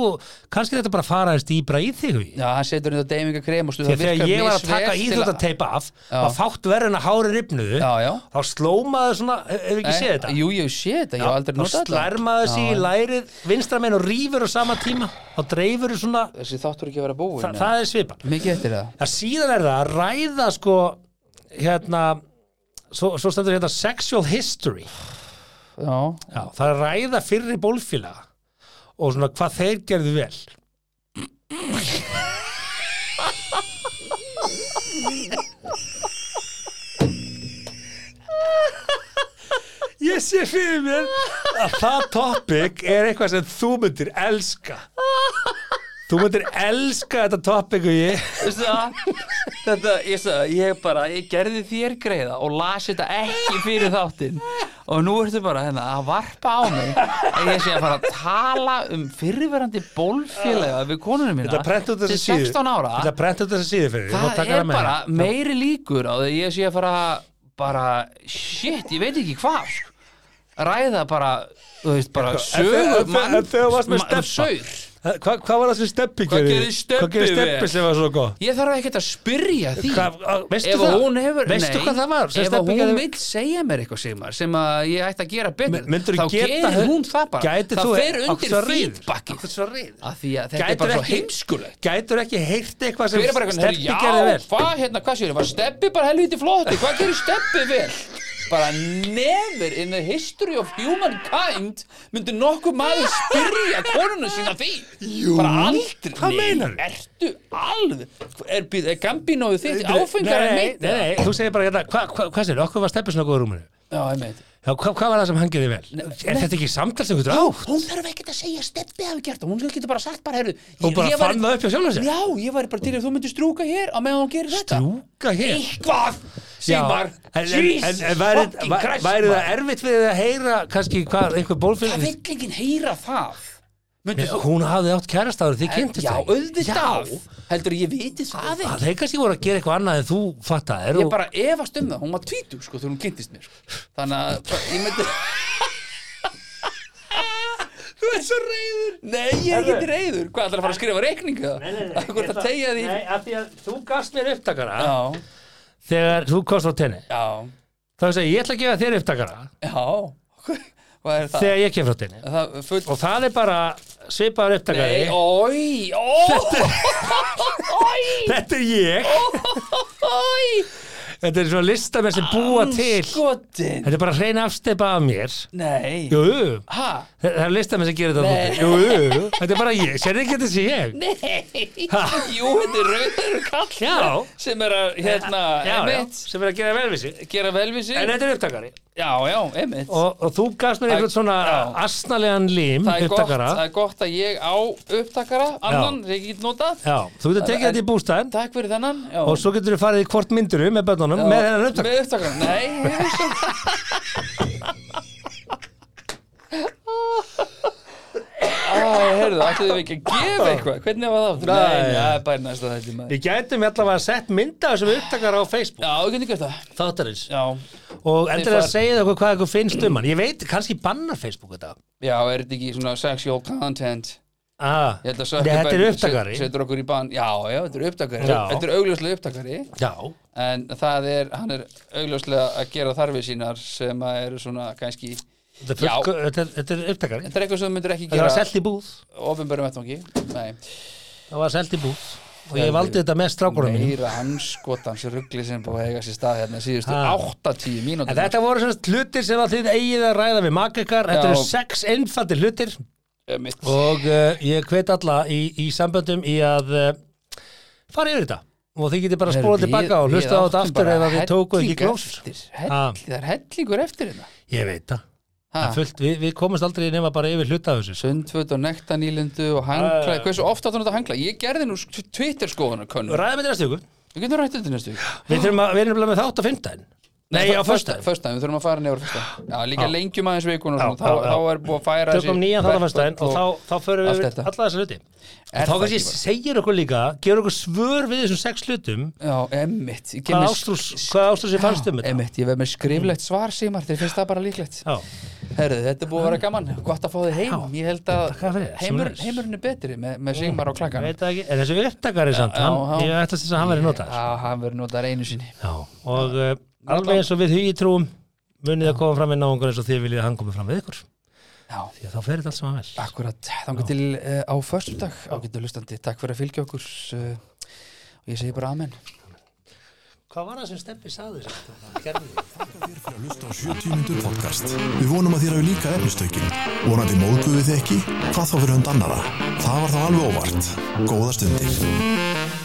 kannski þetta bara að fara eins dýbra í þig Hugi.
Já, hann setur þetta deyfingakrem og stuð
Því að þegar ég var að taka íþróttateipa af var fátt verður en að hári ripnuðu þá slómaður svona, hefur ekki séð þetta?
Jú, ég sé þetta, ég hef aldrei
þá
notað þetta.
slærmaður sig í lærið vinstra meginn og rýfur á sama tíma. Þá dreifur svona,
Þessi þáttur ekki að
svo, svo stendur hérna sexual history.
Já,
Já, það er að ræða fyrri bólfélaga og svona hvað þeir gerðu vel. Ég sé fyrir mér að það topic er eitthvað sem þú myndir elska Þú myndir elska þetta topic og ég?
Þetta, ég, sagði, ég bara, ég gerði þér greiða og las þetta ekki fyrir þáttinn. Og nú ertu bara hérna, að varpa á mig að ég sé að fara að tala um fyrirverandi bólfélaga við konunum mína til
þessa síðu.
16 ára.
Þetta prenta út þessa síðu fyrir
það er bara meiri líkur á því ég sé að fara bara, shit, ég veit ekki hvað sko. ræða bara þú veist, bara sögur mann
þegar
saur
Hva, hvað var það sem steppi
Hvað
gerði?
gerði Stebbi
Hvað gerði steppi sem var svo góð?
Ég þarf ekkert að spyrja því.
Hvað, að- veistu það?
hefur,
Veistu
nei,
hvað það var sem
Ef hún
gerði-
vill segja mér eitthvað sem að ég ætti að gera betur
Myndirðu
þá
hö-
hún það bara. það fer undir að þetta er bara svo heimskulegt.
Gætur ekki heyrt eitthvað sem steppi
já,
gerði vel?
hvað hérna, hvað séu, var steppi bara helviti flotti, hvað gerir steppi vel? Bara never in the history of humankind myndi nokkuð maður spyrja konuna sína því.
Jú,
bara aldrei,
hvað meinarðu?
ertu alveg er, er, er Gambinoðu þitt áfengar en
nei, nei, nei, þú segir bara hérna, hvað hva, hva sér, okkur var í rúminu?
Já, ég meit
Já, hvað hva var það sem hann gerði vel? er þetta ekki samtal sem þú getur átt?
hún þarf ekkert að segja steppi hafi gert það, hún getur bara sagt bara, heyrðu
Þú bara fann það upp hjá sjálfum sér?
Já, ég væri bara til að þú myndir strúka hér á meðan hún gerir þetta
Strúka hér?
Eitthvað,
en væri,
fucking Christ,
væri það erfitt þið að heyra kannski hvað einhver
Það
bólfélag
vill enginn heyra það Þú
Hún hafði átt kærastaður, þið kynntist
Já,
það
auðvitað. Heldur ég viti það
Já,
ekki
þeir kannski voru að gera eitthvað annað en þú fattaðir
Ég
og-
bara efast um það, hún var tvítu sko þegar hún kynntist mér sko. Þannig að ég myndi [LAUGHS] Þú ert svo reyður Nei, ég er ekki reyður Hvað ætlar að fara að skrifa reikningu það? Nei, nei, nei Hvað að tegja því
Nei, af því að þú gafst mér upptakara
Já,
þegar þú komst á tenni.
Já,
þá sagði ég, ég ætla að gefa þér upptakara
já. það?
Þegar ég kem frá tenni
full...
og það er bara svipaður upptakari
Nei, ói, ói, [LAUGHS]
þetta er ég.
Ói
þetta er svona listamenn sem búa til.
Skotin
þetta er bara hrein afsteipa af mér. Jú, það er listamenn sem gerir þetta jú, þetta er bara ég, sér ekki þetta sé ég?
Jú, þetta er rauður kall sem er að, hérna,
já, já, sem er að gera vel við sig
gera vel við sig
en þetta er upptakari
Já, já, einmitt.
Og, og þú gafst mér einhvern
Það-
svona
já.
asnalegan lim
það er, gott, það er gott að ég á upptakara annan, sem ég get notað.
Já, þú getur tekið þetta í bústæðin
Takk fyrir þennan já.
og svo getur þú farið í hvort mynduru með börnunum með þennan upptakara.
Með upptakara, nei er Æ, ætluðu við ekki að gefa eitthvað? Hvernig var það?
Nei.
Nei, það er bara næsta þetta
Við gætum allavega að sett mynda þessum upptakara á Facebook.
Já, við getum gert það.
Þáttarins.
Já,
og endur að segja okkur hvað ykkur finnst um hann. Ég veit, kannski bannar Facebook þetta.
Já, er þetta ekki svona sexual content?
Ah, þetta er upptakari.
set- Setur okkur í ban Já, já, þetta er upptakari.
Já.
Þetta er augljóslega upptakari.
Já,
En það er, hann er augljóslega að gera þarfið sínar sem að eru svona kannski
þetta er, þetta er, upptakari.
Þetta er eitthvað sem þú myndir ekki
þetta var
gera
selt í búð. það var selt í búð og ég valdi þetta með strákurum
meira hanskotans ruggli sem búið að eiga sér stað hérna síðustu
Ha.
8-10
En
mínútur.
Þetta voru svona hlutir sem að þið eigið að ræða við makekar, þetta eru sex einfaldir hlutir.
Mitt
og uh, ég hvet alla í, í samböndum í að uh, fara yfir þetta. Og þið getið bara spólað tilbaka og hlusta á þetta aftur ef að þið tóku ekki Ha.
Það er hellingur eftir hérna.
Ég veit það, fullt, við, við komumst aldrei nema bara yfir hluta af þessu.
Sundföt og nektanílindu og hangla. Hversu ofta áttu þetta hangla? Ég gerði nú Twitter skoðunar könnur
Ræðum við þetta næstu ykkur
Við getum rætt þetta næstu viku.
Við að, erum bara með þátt á fimmtæðin Nei, á föstudaginn.
Föstudaginn, við þurfum að fara nefnir föstudaginn. Já, líka lengjum aðeins vikun og svona. Þá, er búið að færa
Tökum nýjan þátt á föstudaginn og þá, förum við
þetta.
alla þessa hluti.
Er
Þá kannski segir okkur líka, gefur okkur svör við þessum sex hlutum.
Já, emmitt
Hvað
mér-
ástrús, hvað ástrús ég fannst um þetta?
Emmitt, ég veið með skriflegt svar Sigmar, þér finnst það bara líklegt.
Já,
Herðu, þetta er búið að vera gaman, gott að fá þig heim.
Já.
Ég held að heimur, heimurinn er betri með, með Sigmar
ég
klakkan
veit það ekki, en þessi upptakari samt,
Já,
hann,
já.
ég ætlast þess að hann verið notað
Já, hann verður notaður einu sinni.
Já, og uh, alveg eins og við hugi trúum munið að koma fram við náungur eins og þið viljið að hann komi fram við ykkur.
Já,
því að þá fer þetta allt saman vel.
Akkurat, þannig til uh, á föstudag. Ágættu lustandi, takk fyrir að fylgja okkur uh, og ég segi bara amen
Hvað var það sem Steppi sagði sem gerði?
Þér fyrir að hlusta á 70 myndur podcast. Við vonum að þér hafi líka efnistökin. Vonandi móðguðu þið ekki? Hvað þá fyrir hund annara? Það var þá alveg óvart. Góða stundir.